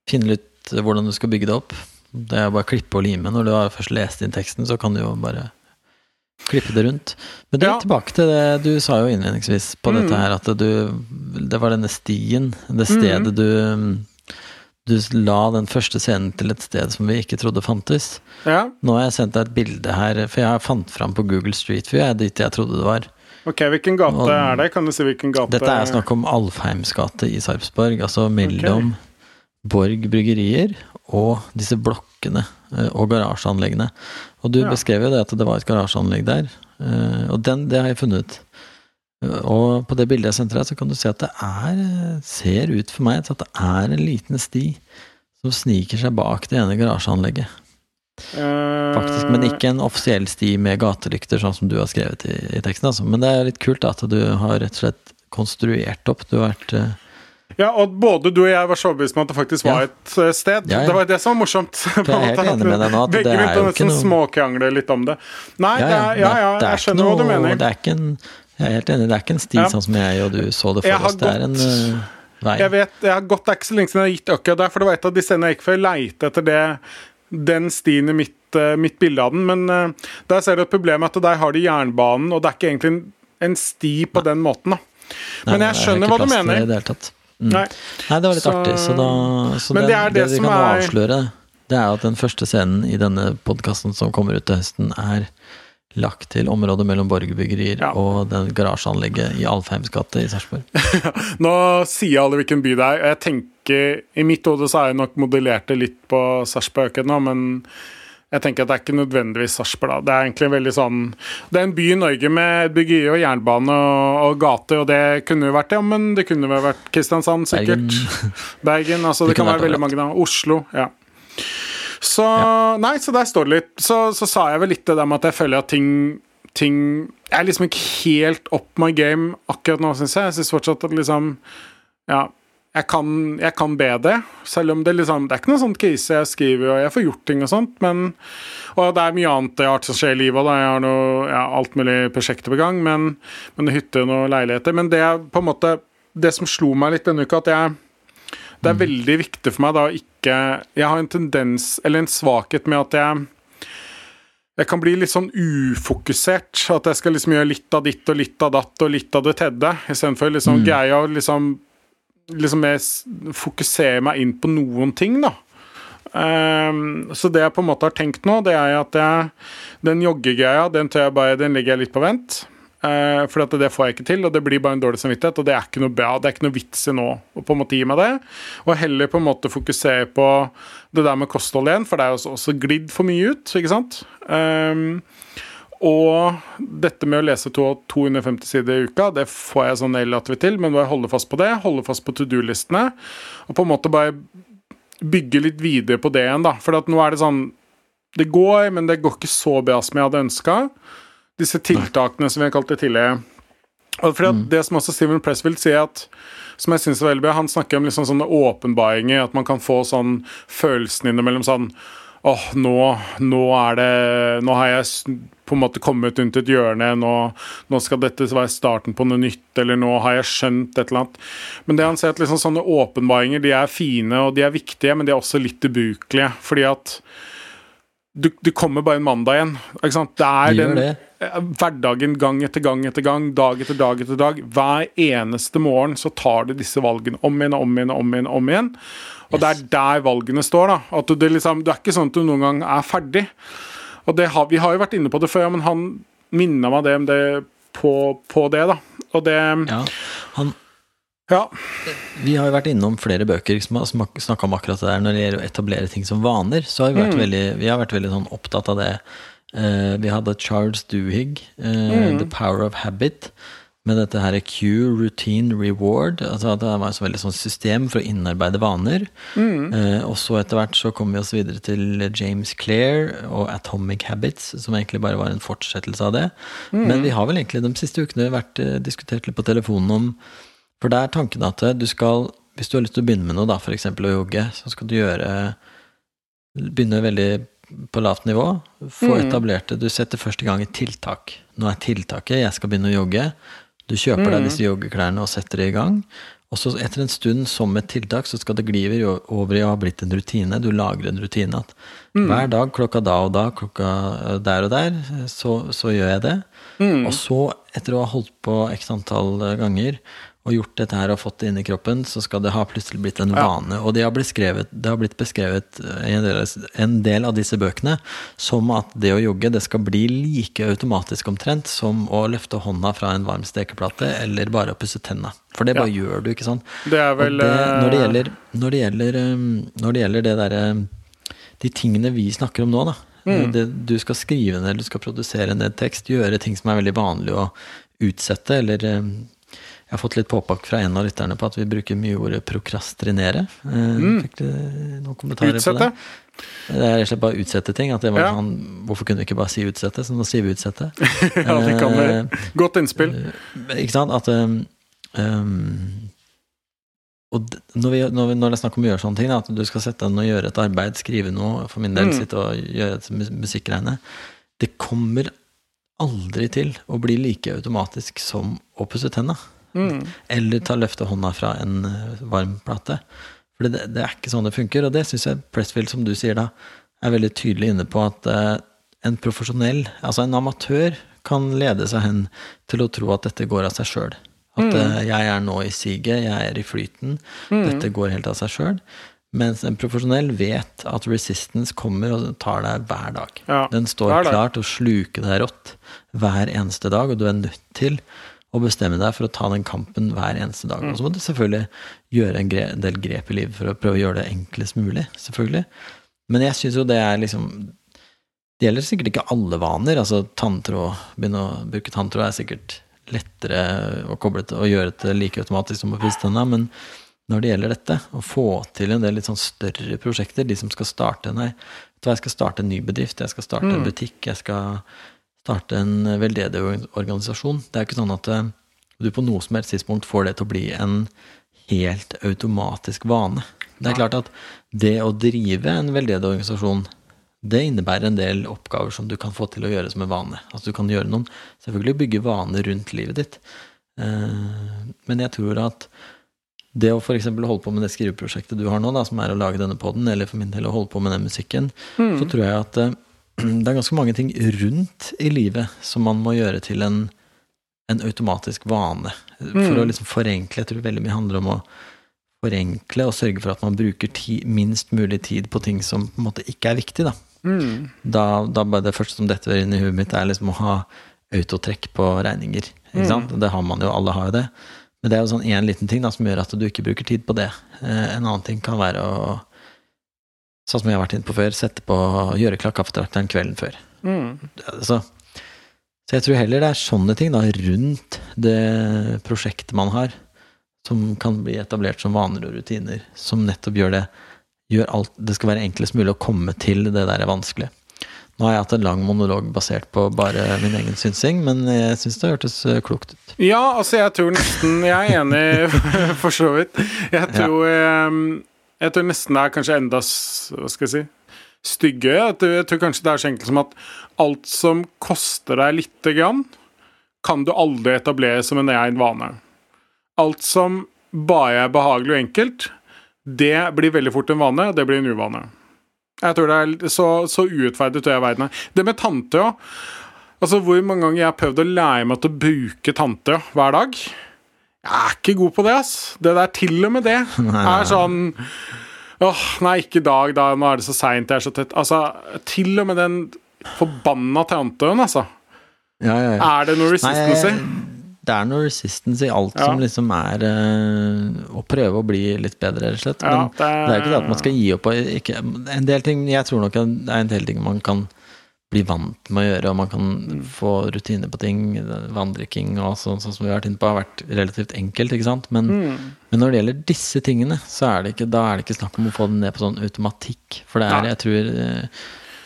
Finne litt hvordan du skal bygge det opp. Det er bare å klippe og lime. Når du har først lest inn teksten, så kan du jo bare klippe det rundt. Men det, Ja. tilbake til det du sa jo innledningsvis på Mm. dette her, at du Det var denne stien, det stedet du Du la den første scenen til et sted som vi ikke trodde fantes. Ja, Nå har jeg sendt deg et bilde her, for jeg fant fram på Google Street View, dit jeg trodde det var. ok, hvilken gate Og- er det? Kan du si hvilken gate Dette er snakk om Alfheims gate i Sarpsborg, altså mellom Borg bryggerier og disse blokkene eh, og garasjeanleggene. Og du Ja. beskrev jo det at det var et garasjeanlegg der, eh, og den, det har jeg funnet. Eh, Og på det bildet jeg sendte deg, så kan du se at det er, ser ut for meg at det er en liten sti som sniker seg bak det ene garasjeanlegget. Eh, Faktisk, men ikke en offisiell sti med gatelykter, sånn som du har skrevet i, i teksten. Altså. Men det er litt kult da, at du har rett og slett konstruert opp. Du har vært eh, Ja, og både du og jeg var så overbevist om at det faktisk var Ja. et eh, sted. Ja, ja. Det var det som var morsomt. jeg er helt enig med deg nå, at Begge det er begynte å ikke nesten noe- småkrangle litt om det. Nei, det er, ja, ja jeg skjønner hva du noe- mener. Det er ikke en Jeg er helt enig, det er ikke en sti Ja. sånn som jeg og du så det for oss. Det er en eh, vei. Jeg vet, jeg har gått det er ikke så lenge siden jeg har gitt akkurat der, for det var et av de stedene jeg gikk for. å leite etter det, den stien i mitt, uh, mitt bilde av den, men uh, der ser du et problem at der har de jernbanen, og det er ikke egentlig en, en sti på den måten, da. Nei, Men jeg er skjønner hva du mener. det. Mm. Nei. Nei, det var litt Så- artig. Så, da, så Men det, det det vi som kan er- avsløre, det er at den første scenen i denne podkasten som kommer ut til høsten, er lagt til området mellom Borgerbyggerier Ja. og den garasjeanlegget i Alfheims gate i Sarpsborg. Nå sier alle hvilken by det er. Jeg tenker, I mitt hode så er jeg nok modellert det litt på Sarpsborg akkurat nå, men jeg tenker at det er ikke nødvendigvis Sarpsborg. Det er egentlig veldig sånn Det er en by i Norge med byggeri og jernbane og, og gate, og det kunne jo vært det, men det kunne vel vært Kristiansand, sikkert. Bergen. Bergen. altså Det, Det kan være veldig mange da. Oslo. ja. Så Nei, så der står det litt. Så, så sa jeg vel litt det der med at jeg føler at ting ting Jeg er liksom ikke helt up my game akkurat nå, syns jeg. Jeg syns fortsatt at liksom Ja. Jeg kan, jeg kan bedre, selv om det liksom Det er ikke noe sånn krise. Jeg skriver og jeg får gjort ting og sånt, men Og det er mye annet art som skjer i livet, òg, da. Jeg har noe, ja, alt mulig prosjekter på gang, men, men hytte og noen leiligheter. Men det er på en måte Det som slo meg litt denne uka, at jeg det er veldig viktig for meg da å ikke Jeg har en tendens, eller en svakhet med at jeg jeg kan bli litt sånn ufokusert. At jeg skal liksom gjøre litt av ditt og litt av datt og litt av det tredje. Istedenfor liksom greie å liksom, liksom jeg fokusere meg inn på noen ting, da. Um, så det jeg på en måte har tenkt nå, det er at jeg, den joggegreia, den, tror jeg bare, den legger jeg litt på vent. Uh, for at det får jeg ikke til, og det blir bare en dårlig samvittighet. Og det er ikke noe bra, det er ikke noe vits i nå å på en måte gi meg det. Og heller på en måte fokusere på det der med kosthold igjen, for det er jo også, også glidd for mye ut, ikke sant. Um, og dette med å lese 250 sider i uka, det får jeg sånn relativt til, men bare holde fast på det. Holde fast på to do-listene. Og på en måte bare bygge litt videre på det igjen, da. For nå er det sånn Det går, men det går ikke så bra som jeg hadde ønska. Disse tiltakene som vi har kalt det tidligere. Og for mm. Det som også Steven Pressfield sier, at, som jeg synes er veldig bra, han snakker om liksom sånne åpenbaringer, at man kan få sånn følelsen innimellom sånn Åh, nå, nå er det Nå har jeg på en måte kommet rundt et hjørne, nå, nå skal dette være starten på noe nytt, eller nå har jeg skjønt et eller annet. Men det han sier at liksom sånne åpenbaringer de er fine og de er viktige, men de er også litt ubrukelige. Fordi at du, du kommer bare en mandag igjen. Ikke sant? Det er den det. eh, hverdagen gang etter gang etter gang, dag etter dag etter dag. Hver eneste morgen så tar du disse valgene om igjen og om igjen og om igjen. om igjen. Og det er der valgene står. da. At du, det, liksom, det er ikke sånn at du noen gang er ferdig. Og det har, Vi har jo vært inne på det før, men han minna meg det, om det på, på det. da. Og det Ja, han, Ja. vi har jo vært innom flere bøker som har snakka om akkurat det der når det gjelder å etablere ting som vaner. Så har vi vært veldig, vi har vært veldig sånn opptatt av det. Uh, vi hadde Charles Duhigg, eh, The Power of Habit, med dette her Q, Routine, Reward. altså at Det var et veldig sånn system for å innarbeide vaner. Eh, og så etter hvert så kom vi oss videre til James Clair og Atomic Habits, som egentlig bare var en fortsettelse av det. Men vi har vel egentlig de siste ukene vært diskutert litt på telefonen om For det er tanken at eh, du skal, hvis du har lyst til å begynne med noe, da, f.eks. å jogge, så skal du gjøre Begynne veldig på lavt nivå. Få etablert det. Du setter først i gang et tiltak. Nå er tiltaket 'jeg skal begynne å jogge'. Du kjøper deg disse joggeklærne og setter det i gang. Og så etter en stund som et tiltak, så skal det gli over i å ha blitt en rutine. Du lager en rutine at hver dag klokka da og da, klokka der og der, så, så gjør jeg det. Og så, etter å ha holdt på x antall ganger og gjort dette her og fått det inn i kroppen, så skal det ha plutselig blitt en vane. Og det har blitt, skrevet, det har blitt beskrevet i en del, av disse bøkene som at det å jogge det skal bli like automatisk omtrent som å løfte hånda fra en varm stekeplate eller bare å pusse tenna. For det bare gjør du, ikke sant. Det er vel det, når, det eh, gjelder, når, det gjelder, um, når det gjelder det derre De tingene vi snakker om nå, da. Mm. Det, du skal skrive ned, du skal produsere ned tekst, gjøre ting som er veldig vanlig å utsette, eller jeg har fått litt påpakk fra en av lytterne på at vi bruker mye ordet prokrastrinere. Mm. Fikk du noen kommentarer Mm. Utsette. på det? Det er rett og slett bare utsette ting. At det var Ja. sånn, hvorfor kunne vi ikke bare si utsette, så nå sier vi utsette. ja, det kan være. Eh, Godt innspill. Eh, Ikke sant? At um, um, Og når, vi, når, vi, når det er snakk om å gjøre sånne ting, da, at du skal sette deg ned og gjøre et arbeid, skrive noe, for min del Mm. sitte og gjøre et musikkregne Det kommer aldri til å bli like automatisk som å pusse tenna. Mm. Eller ta løfte hånda fra en eh, varm plate. For det, det er ikke sånn det funker, og det syns jeg Pressfield, som du sier da, er veldig tydelig inne på at eh, en profesjonell, altså en amatør, kan lede seg hen til å tro at dette går av seg sjøl. At eh, jeg er nå i siget, jeg er i flyten, dette går helt av seg sjøl. Mens en profesjonell vet at resistance kommer og tar deg hver dag. Ja, Den står klar til å sluke deg rått hver eneste dag, og du er nødt til å bestemme deg for å ta den kampen hver eneste dag. Og så må du selvfølgelig gjøre en, gre del grep i livet for å prøve å gjøre det enklest mulig. selvfølgelig. Men jeg syns jo det er liksom Det gjelder sikkert ikke alle vaner. altså Tanntråd, begynne å bruke tanntråd er sikkert lettere å koble til å gjøre det like automatisk som å pusse tenna, men når det gjelder dette, å få til en del litt sånn større prosjekter, de som skal starte Nei, vet du hva, jeg skal starte en ny bedrift, jeg skal starte en butikk, jeg skal starte en veldedig organisasjon. Det er ikke sånn at eh, du på noe som helst tidspunkt får det til å bli en helt automatisk vane. Det er klart at det å drive en veldedig organisasjon, det innebærer en del oppgaver som du kan få til å gjøre som en vane. Altså du kan gjøre noen, selvfølgelig bygge vaner rundt livet ditt. Eh, Men jeg tror at det å f.eks. holde på med det skriveprosjektet du har nå, da, som er å lage denne poden, eller for min del å holde på med den musikken, så tror jeg at eh, det er ganske mange ting rundt i livet som man må gjøre til en, en automatisk vane. For å liksom forenkle. Jeg tror veldig mye handler om å forenkle og sørge for at man bruker ti, minst mulig tid på ting som på en måte ikke er viktig. Da, Mm. da, da det første som detter inn i huet mitt, er liksom å ha autotrekk på regninger. Ikke sant? Det har man jo, alle har jo det. Men det er jo sånn én liten ting da, som gjør at du ikke bruker tid på det. Eh, en annen ting kan være å Sånn som jeg har vært inne på før, sette på gjøre klar kaffetrakteren kvelden før. Mm. Så, så jeg tror heller det er sånne ting da, rundt det prosjektet man har, som kan bli etablert som vaner og rutiner, som nettopp gjør det gjør alt, Det skal være enklest mulig å komme til det der er vanskelig. Nå har jeg hatt en lang monolog basert på bare min egen synsing, men jeg syns det hørtes eh, klokt ut. Ja, altså, jeg tror nesten Jeg er enig, for så vidt. Jeg tror eh, Jeg tror nesten det er kanskje enda Hva skal jeg si stygge. Jeg tror, jeg tror kanskje det er så enkelt som at alt som koster deg lite grann, kan du aldri etablere som en egen vane. Alt som bare er behagelig og enkelt, det blir veldig fort en vane, og det blir en uvane. Jeg tror det er så, så urettferdig tror jeg verden er. Det med tante òg. Altså, hvor mange ganger jeg har prøvd å lære meg til å bruke tante hver dag? Jeg er ikke god på det, ass. Det der, til og med det, er sånn Åh, nei, ikke i dag, da. Nå er det så seint, jeg er så tett. Altså, til og med den forbanna tanteøen, altså. Ja, ja, ja. Er det noe resistance i? det er noe resistance i alt som liksom er øh, å prøve å bli litt bedre, rett og slett. Men det er- det er ikke det at man skal gi opp. Ikke, en del ting, Jeg tror nok det er en del ting man kan bli vant med å gjøre, og man kan Mm. få rutiner på ting. Vanndrikking og sånn, sånn som vi har vært inne på, har vært relativt enkelt, ikke sant. Men, Mm. men når det gjelder disse tingene, så er det ikke, da er det ikke snakk om å få det ned på sånn automatikk. For det er, ja. jeg tror eh,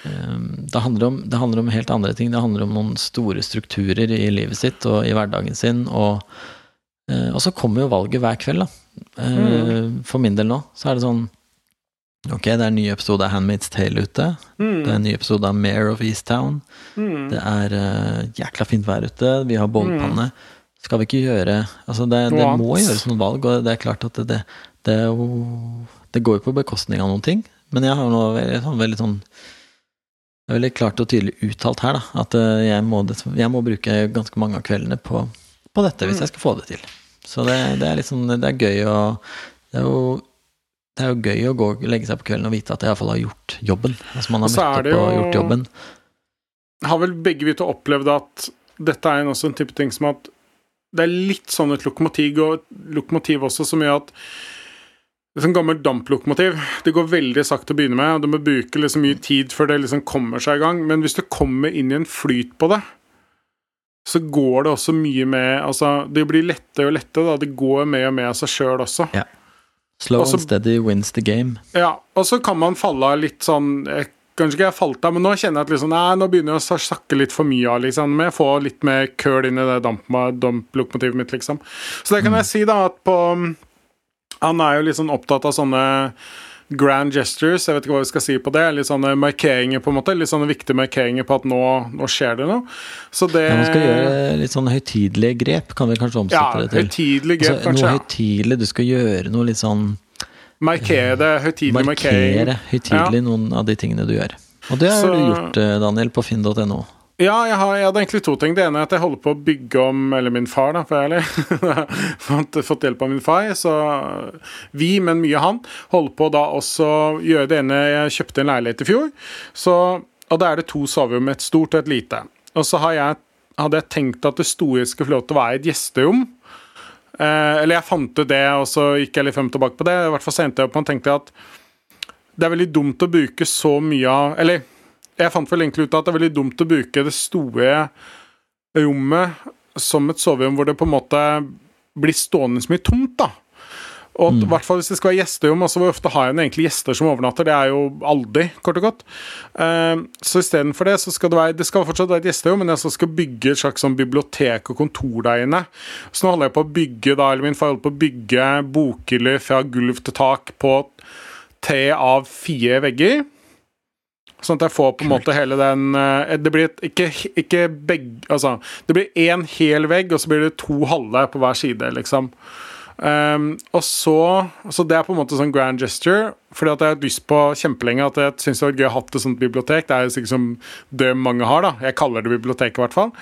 det handler, om, det handler om helt andre ting. Det handler om noen store strukturer i livet sitt og i hverdagen sin. Og, eh, og så kommer jo valget hver kveld, da. Eh, For min del nå, så er det sånn Ok, det er en ny episode av Handmaid's Tale ute. Det er en ny episode av Mare of Easttown. Mm. Det er uh, jækla fint vær ute. Vi har bålpanne. Skal vi ikke gjøre Altså, det, det må gjøres noen valg, og det er klart at det, det, det, går jo på bekostning av noen ting. Men jeg har nå veldig, sånn, veldig sånn Det er veldig klart og tydelig uttalt her, da, at eh, jeg må, jeg må bruke ganske mange av kveldene på, på dette hvis jeg skal få det til. Så det, det er litt sånn Det er gøy å Det er jo det er jo gøy å gå og legge seg på kvelden og vite at jeg iallfall har gjort jobben. Altså man har møtt opp og gjort jobben. Har vel begge vi to opplevd at dette er en også en type ting som at det er litt sånn et lokomotiv, og, lokomotiv også som gjør at det er sånn gammelt damplokomotiv. Det går veldig sakte å begynne med, og du må bruke liksom mye tid før det liksom kommer seg i gang. Men hvis du kommer inn i en flyt på det, så går det også mye med Altså, det blir lettere og lettere, da. Det går mer og mer av seg sjøl også. Slow Også- and steady wins the game. Ja, og så kan man falle av litt sånn Kanskje ikke jeg falt av, men nå kjenner jeg at liksom, nei, nå begynner jeg å sakke litt for mye av. liksom, jeg får litt mer køl inn i det damp- damplokomotivet mitt, liksom. Så det kan jeg si, da, at på Han er jo litt sånn opptatt av sånne grand gestures, jeg vet ikke hva vi skal si på det. Litt sånne markeringer, på en måte. Litt sånne viktige markeringer på at nå, nå skjer det noe. Så det Ja, man skal gjøre litt sånn høytidelige grep, kan vi kanskje Ja, omsette det til. grep, Altså, kanskje. noe høytidelig, du skal gjøre noe litt sånn Markere det. Høytidelig markering. Markere høytidelig noen av de tingene du gjør. Og det har Så- du gjort, eh, Daniel, på finn.no. Ja, jeg, har, jeg hadde egentlig to ting. Det ene er at jeg holder på å bygge om Eller min far, da, for jeg ærlig. Fått fått hjelp av min far. Så vi, men mye han, holder på da også gjøre det ene Jeg kjøpte en leilighet i fjor, så, og da er det to soverom, et stort og et lite. Og så har jeg, hadde jeg tenkt at det store skulle få lov til å være et gjesterom. Eh, eller jeg fant ut det, og så gikk jeg litt frem og tilbake på det. I hvert fall så jeg opp å tenke at det er veldig dumt å bruke så mye av Eller jeg fant vel egentlig ut at det er veldig dumt å bruke det store rommet som et soverom hvor det på en måte blir stående så mye tomt, da. Og mm. hvert fall hvis det skal være gjesterom, altså hvor ofte har jeg egentlig gjester som overnatter? Det er jo aldri, kort og godt. Uh, så istedenfor det, så skal det være Det skal fortsatt være et gjesterom, men jeg skal bygge et slags sånn bibliotek og kontor der inne. Så nå holder jeg på å bygge da, eller min far holder på å bygge bokhyller fra gulv til tak på tre av fire vegger. Sånn at jeg får på en måte hele den eh, Det blir ikke, ikke begge Altså, det blir én hel vegg, og så blir det to halve på hver side, liksom. Um, og så Så det er på en måte sånn grand gesture, fordi at jeg har hatt lyst på kjempelenge at jeg syns det var gøy å ha et sånt bibliotek. Det er jo sikkert som det mange har, da. Jeg kaller det bibliotek, i hvert fall.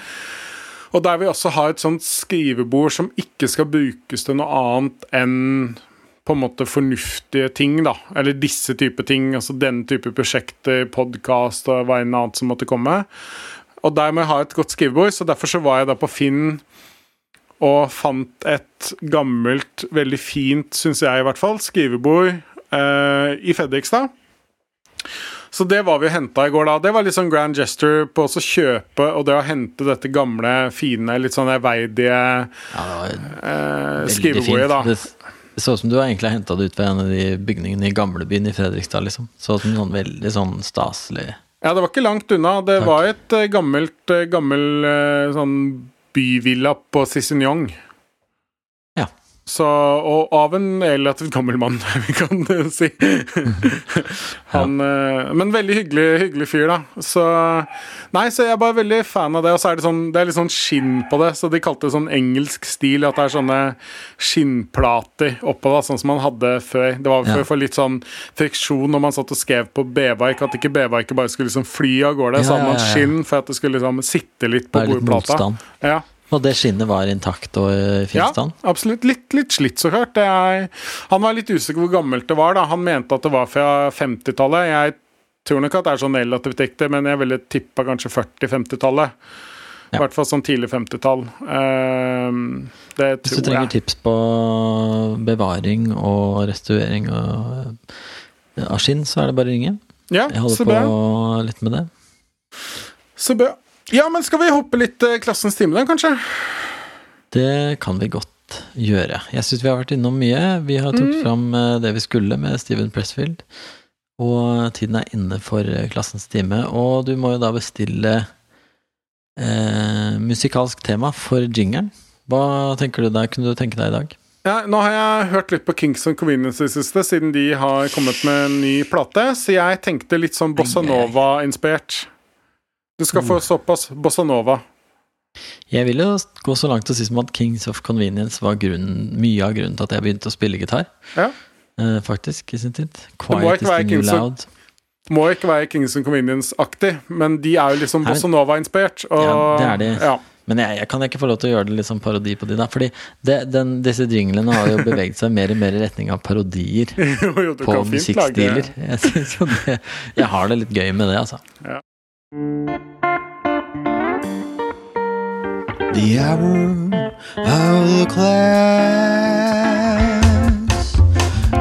Og der vi også har et sånt skrivebord som ikke skal brukes til noe annet enn på en måte fornuftige ting, da. Eller disse type ting. Altså den type prosjekter, podkast og hva enn annet som måtte komme. Og der må jeg ha et godt skrivebord, så derfor så var jeg da på Finn og fant et gammelt, veldig fint, syns jeg i hvert fall, skrivebord eh, i Fredrikstad. Så det var vi og henta i går, da. Det var litt sånn grand gesture på å kjøpe og det å hente dette gamle, fine, litt sånn ærverdige Ja, eh, skrivebordet, da. Det, så ut som du har egentlig henta det ut ved en av de bygningene i gamlebyen i Fredrikstad, liksom. Så ut som sånn veldig sånn staselig Ja, det var ikke langt unna. Det Takk. var et eh, gammelt, eh, gammel eh, sånn byvilla på Cicignon. Ja. Så, og av en relativt gammel mann, vi kan eh, si. Han, ja. men veldig hyggelig, hyggelig fyr, da. Så Nei, så jeg er bare veldig fan av det. Og så er det sånn Det er litt sånn skinn på det, så de kalte det sånn engelsk stil. At det er sånne skinnplater oppå, da, sånn som man hadde før. Det var Ja. for litt sånn friksjon når man satt og skrev på B-verk, at ikke B-verket bare skulle liksom fly av gårde. Så hadde man ja, ja. skinn for at det skulle liksom sitte litt på bordplata. motstand. Ja. Og det skinnet var intakt og i fin Ja, absolutt. Litt, litt slitt, så klart. Det er, han var litt usikker hvor gammelt det var. da Han mente at det var fra 50-tallet. Jeg tror nok at det er sånn relativt riktig, men jeg ville tippa kanskje 40-50-tallet. I Ja. hvert fall sånn tidlig 50-tall. Ehm, det Hvis du trenger jeg. tips på bevaring og restaurering av, av skinn, så er det bare å ringe. Ja, Jeg holder så på bra. litt med det. Så bra. Ja, men skal vi hoppe litt eh, klassens time, da, kanskje? Det kan vi godt gjøre. Jeg syns vi har vært innom mye. Vi har tatt Mm. fram eh, det vi skulle med Steven Pressfield. Og tiden er inne for eh, klassens time. Og du må jo da bestille eh, musikalsk tema for jingeren. Hva tenker du deg, Kunne du tenke deg i dag? Ja, nå har jeg hørt litt på Kings and Convenience i siste, siden de har kommet med en ny plate, så jeg tenkte litt sånn bossa nova-inspirert. Du skal få såpass bossa nova. Jeg vil jo gå så langt og si som at Kings of Convenience var grunnen, mye av grunnen til at jeg begynte å spille gitar. Ja. Eh, faktisk, i sin tid. Quiet is the new Kings of- Må ikke være Kings of Convenience-aktig, men de er jo liksom Bossa Nova-inspirert Ja, det er de. Ja. Men jeg, jeg kan ikke få lov til å gjøre det litt sånn parodi på de da? Fordi det, den, disse jinglene har jo beveget seg mer og mer i retning av parodier Jo, jo, på musikkstiler. Jeg, det, jeg har det litt gøy med det, altså. The hour of the class.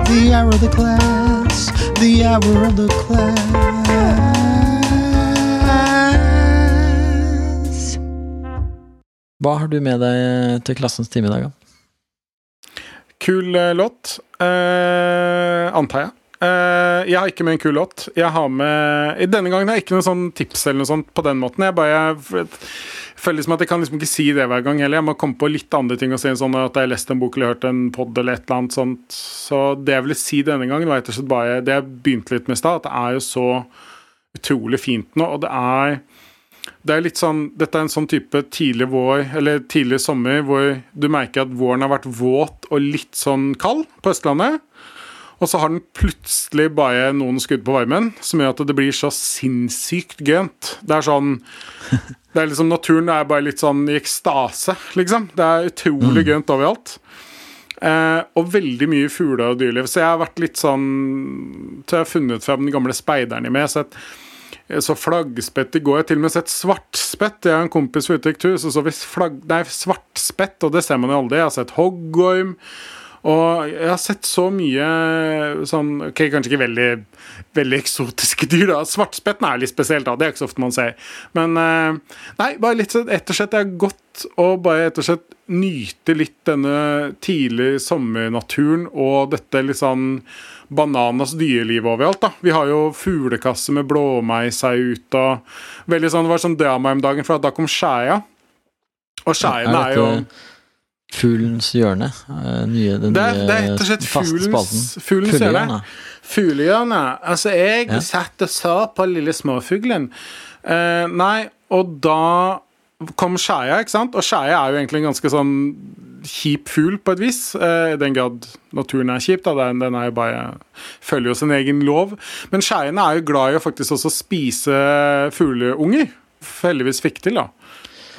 The hour of the class. The hour of the class. Hva har du med deg til klassens time i dag, da? Kul eh, låt, eh, antar jeg. Eh, jeg har ikke med en kul låt. Jeg har med Denne gangen har jeg ikke noe sånn tips eller noe sånt på den måten. Jeg bare jeg føler liksom at jeg kan liksom ikke si det hver gang heller. Jeg må komme på litt andre ting og si sånn at jeg har lest en bok eller hørt en pod eller et eller annet sånt. Så det jeg ville si denne gangen, var rett og slett bare det jeg begynte litt med i stad, at det er jo så utrolig fint nå, og det er det er litt sånn, Dette er en sånn type tidlig vår, eller tidlig sommer, hvor du merker at våren har vært våt og litt sånn kald på Østlandet. Og så har den plutselig bare noen skudd på varmen, som gjør at det blir så sinnssykt gønt. Det er sånn det er liksom Naturen er bare litt sånn i ekstase, liksom. Det er utrolig gønt overalt. Eh, og veldig mye fugler og dyreliv. Så jeg har vært litt sånn Til jeg har funnet fram den gamle speideren i meg. Har sett så flaggspett i går. Jeg har til og med sett svartspett. Jeg har en kompis var ute og gikk tur, så så vi flagg, nei, svartspett, og det ser man jo aldri. Jeg har sett hoggorm. Og jeg har sett så mye sånn Ok, kanskje ikke veldig, veldig eksotiske dyr, da. Svartspetten er litt spesielt, da. Det er ikke så ofte man ser. Men eh, Nei, bare litt sånn slett Det er godt å bare slett nyte litt denne tidlig sommernaturen og dette litt sånn bananas dyreliv overalt. da. Vi har jo fuglekasse med blåmeis her ute. og veldig sånn, Det var sånn drama om dagen, for da kom skjæra. Og skjæene er, jo Fuglens hjørne? eh, Nye, den det nye det er rett og slett fuglens, fuglens hjørne. Fuglehjørnet. Altså, jeg Ja. satt og så på lille småfuglen. Uh, nei, og da kom skjæra, ikke sant? Og skjæra er jo egentlig en ganske sånn kjip fugl, på et vis. I I den grad naturen er kjip, da. Den, den er jo bare følger jo sin egen lov. Men skjæene er jo glad i å faktisk også spise fugleunger. Heldigvis fikk til, da.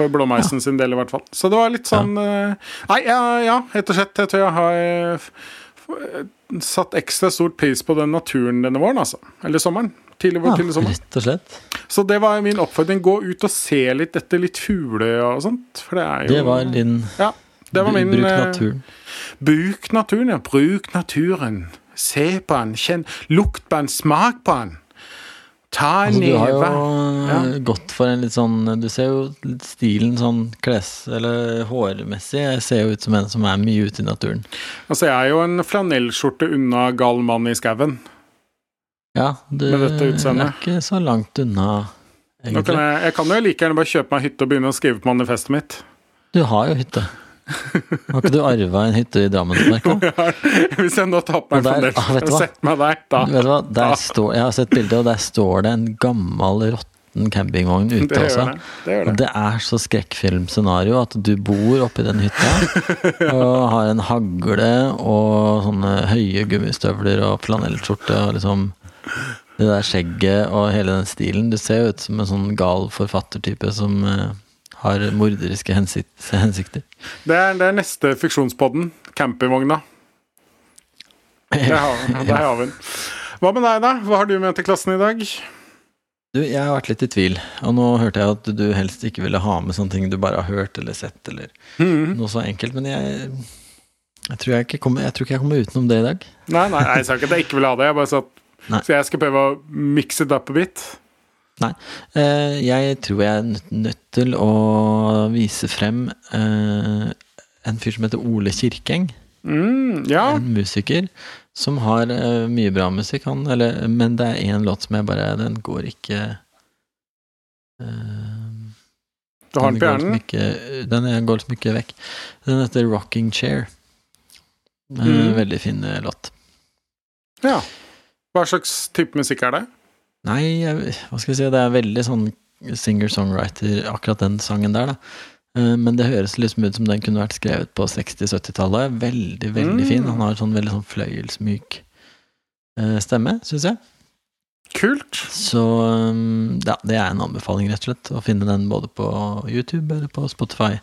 For blåmeisen sin del, i hvert fall. Så det var litt sånn eh, Nei, ja, rett og slett. Jeg tror jeg har eh, f- satt ekstra stort pris på den naturen denne våren, altså. Eller sommeren. Tidlig, Ja, tidlig sommer. rett og slett. Så det var min oppfordring. Gå ut og se litt etter litt fugler og sånt. For det er jo Det var din Ja. Det var min bruk eh, naturen. Bruk naturen, ja. Bruk naturen. Se på den. Kjenn Lukt på den. Smak på den. Ta en Altså, du har jo neve. eh, gått for en litt sånn Du ser jo stilen sånn kles... Eller hårmessig. Jeg ser jo ut som en som er mye ute i naturen. Altså, jeg er jo en flanellskjorte unna gal mann i skauen. Ja, du er ikke så langt unna, Nå kan jeg, jeg kan jo like gjerne bare kjøpe meg hytte og begynne å skrive på manifestet mitt. Du har jo hytte. Har ikke du arva en hytte i Drammensmarka? Hvis jeg nå tar på meg Og flanell ah, og setter meg der, da Vet du hva, der står, Jeg har sett bildet, og der står det en gammel, råtten campingvogn Det ute gjør også. det. det, Og det. det er så skrekkfilmscenario at du bor oppi den hytta og har en hagle og sånne høye gummistøvler og flanellskjorte og liksom det der skjegget og hele den stilen. Du ser jo ut som en sånn gal forfattertype som eh, har morderiske hensikt, hensikter. Det, er, det er neste fiksjonspodden. Campingvogna. Der har, vi den. Hva med deg, da? Hva har du med til klassen i dag? Du, jeg har vært litt i tvil, og nå hørte jeg at du helst ikke ville ha med sånne ting du bare har hørt eller sett, eller mm. noe så enkelt, men jeg, jeg, tror jeg, kommer, jeg tror ikke jeg kommer utenom det i dag. Nei, nei, jeg sa ikke at jeg ikke ville ha det. Jeg bare sa at Så jeg skal prøve å mix it up a bit. Eh, jeg tror jeg er nødt, til å vise frem eh, en fyr som heter Ole Kirkeng. Mm, ja. En musiker som har eh, mye bra musikk, han, eller, men det er én låt som jeg bare Den går ikke eh, Du har den på liksom hjernen? den er- går liksom ikke vekk. Den heter Rocking Chair. Mm. Veldig fin låt. Ja. Hva slags type musikk er det? Nei, jeg, hva skal jeg si, det er veldig sånn singer-songwriter, akkurat den sangen der, da. Eh, Men det høres liksom ut som den kunne vært skrevet på 60-70-tallet. Veldig, veldig Mm. fin. Han har sånn veldig sånn fløyelsmyk eh, stemme, syns jeg. Kult. Så um, ja, det er en anbefaling, rett og slett. Å finne den både på YouTube eller på Spotify.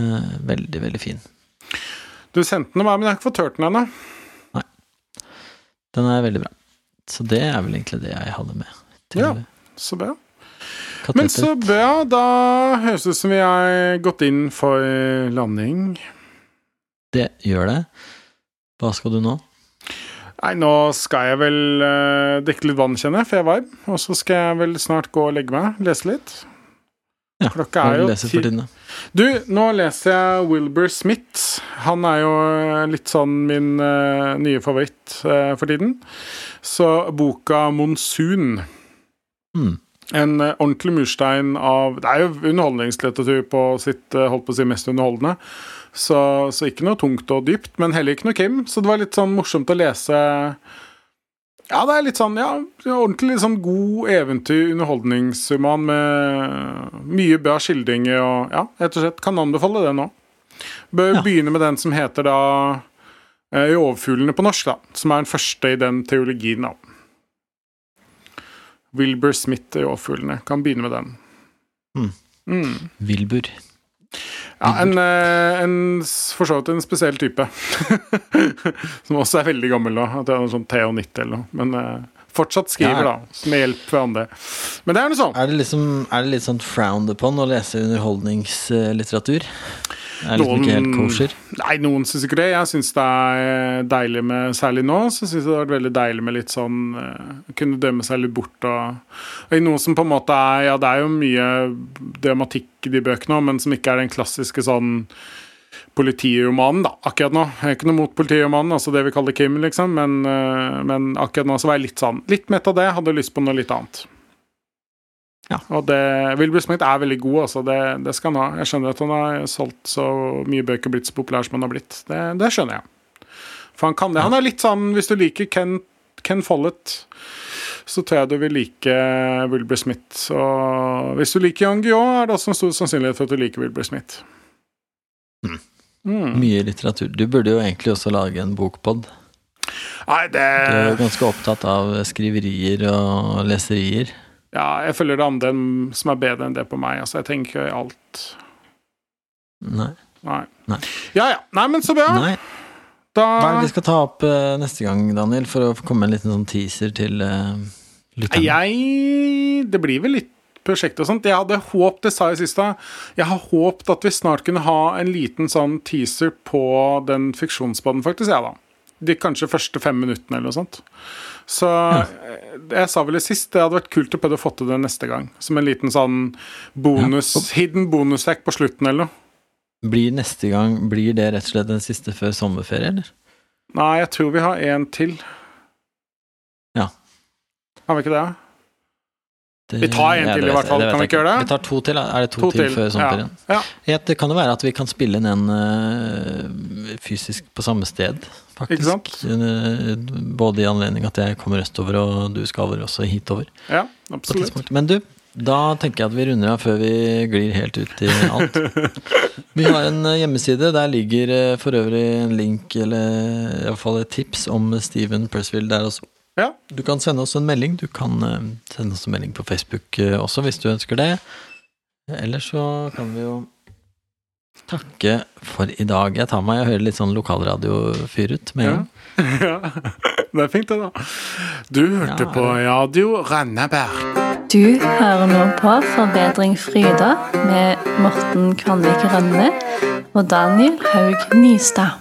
Eh, veldig, veldig fin. Du sendte den meg, men jeg har ikke fått hørt den ennå. Den er veldig bra. Så det er vel egentlig det jeg hadde med. Ja. Så bra. kateter. Men så bra. Da høres det ut som vi har gått inn for landing. Det gjør det. Hva skal du nå? Nei, nå skal jeg vel uh, drikke litt vann, kjenner jeg, for jeg er varm. Og så skal jeg vel snart gå og legge meg, lese litt. Ja, Klokka er jo ti-? Du, nå leser jeg Wilbur Smith. Han er jo litt sånn min uh, nye favoritt uh, for tiden. Så boka 'Monsun'. Mm. En uh, ordentlig murstein av Det er jo underholdningslitteratur på sitt eh, holdt på å si mest underholdende. Så, så ikke noe tungt og dypt, men heller ikke noe Kim. Så det var litt sånn morsomt å lese Ja, det er litt sånn ja, ordentlig sånn god eventyr, underholdningsroman med mye bra skildringer og Ja, rett og slett kan anbefale det nå. Bør Ja. begynne med den som heter da eh, 'Rovfuglene' på norsk, da. Som er den første i den teologien, da. Wilbur Smith Rovfuglene. Kan begynne med den. Mm. Mm. Wilbur. Ja, en, eh, en for så vidt en spesiell type. som også er veldig gammel nå. At det er noe sånn TH90 eller noe. Men eh, fortsatt skriver, Ja. da. Med hjelp fra andre. Men det er noe sånn. Er det, liksom, er det litt sånn frowned upon å lese underholdningslitteratur? Er det liksom ikke helt kosher? Nei, noen syns ikke det. Jeg syns det er deilig med Særlig nå, så syns jeg det har vært veldig deilig med litt sånn eh, Kunne dømme seg litt bort og, og i noe som på en måte er Ja, det er jo mye dramatikk i de bøkene men som ikke er den klassiske sånn politiromanen, da, akkurat nå. Jeg er ikke noe mot politiromanen, altså det vi kaller Kim, liksom, men, eh, men akkurat nå så var jeg litt sånn Litt mett av det, hadde lyst på noe litt annet. Ja. Og det, Wilbur Smith er veldig god, altså. Det, det skal han ha. Jeg skjønner at han har solgt så mye bøker, blitt så populær som han har blitt. Det, det skjønner jeg. For han kan det. Han er litt sånn, hvis du liker Ken, Ken Follett, så tror jeg du vil like Wilbur Smith. Og hvis du liker Jan Guillaud, er det også en stor sannsynlighet for at du liker Wilbur Smith. Mm. Mm. Mye litteratur. Du burde jo egentlig også lage en bokpod. Nei, det Du er jo ganske opptatt av skriverier og leserier. Ja, jeg følger det andre som er bedre enn det på meg. Altså, jeg tenker alt Nei. Nei. Nei. Ja ja. Nei, men så bra. Nei. Da Hva er det vi skal ta opp uh, neste gang, Daniel, for å komme med en liten sånn teaser til uh, lytterne? Jeg Det blir vel litt prosjekt og sånt. Jeg hadde håpt, det sa jeg sist jeg har håpet at vi snart kunne ha en liten sånn teaser på den fiksjonsbaden, faktisk, jeg, da. De kanskje første fem minuttene eller noe sånt. Så eh, jeg sa vel det sist, det hadde vært kult å prøve å få til det neste gang. Som en liten sånn bonus, hidden bonushack på slutten eller noe. Blir neste gang Blir det rett og slett den siste før sommerferie, eller? Nei, jeg tror vi har en til. Ja. Har vi ikke det? Vi tar en til i hvert fall. Kan vi ikke gjøre det? Vi tar to til. Er det to, To til, til. før sommerferien? Ja. ja. Ja, det kan jo være at vi kan spille inn en eh, fysisk på samme sted, faktisk. Eh, både i anledning at jeg kommer østover, og du skal over også hitover. ja absolutt. Men du, da tenker jeg at vi runder av før vi glir helt ut i alt. Vi har en eh, hjemmeside. Der ligger for øvrig en link, eller iallfall et tips om Steven Pressfield der også. Ja. Du kan sende oss en melding. Du kan eh, sende oss en melding på Facebook eh, også, hvis du ønsker det. Ellers så kan vi jo takke for i dag. Jeg tar meg og hører litt sånn lokalradiofyr ut med en Ja. gang. ja. Det er fint, det, da. Du hørte Ja, på Radio Randaberg. Du hører nå på Forbedring Fryda med Morten Kvanvik Rønne og Daniel Haug Nystad.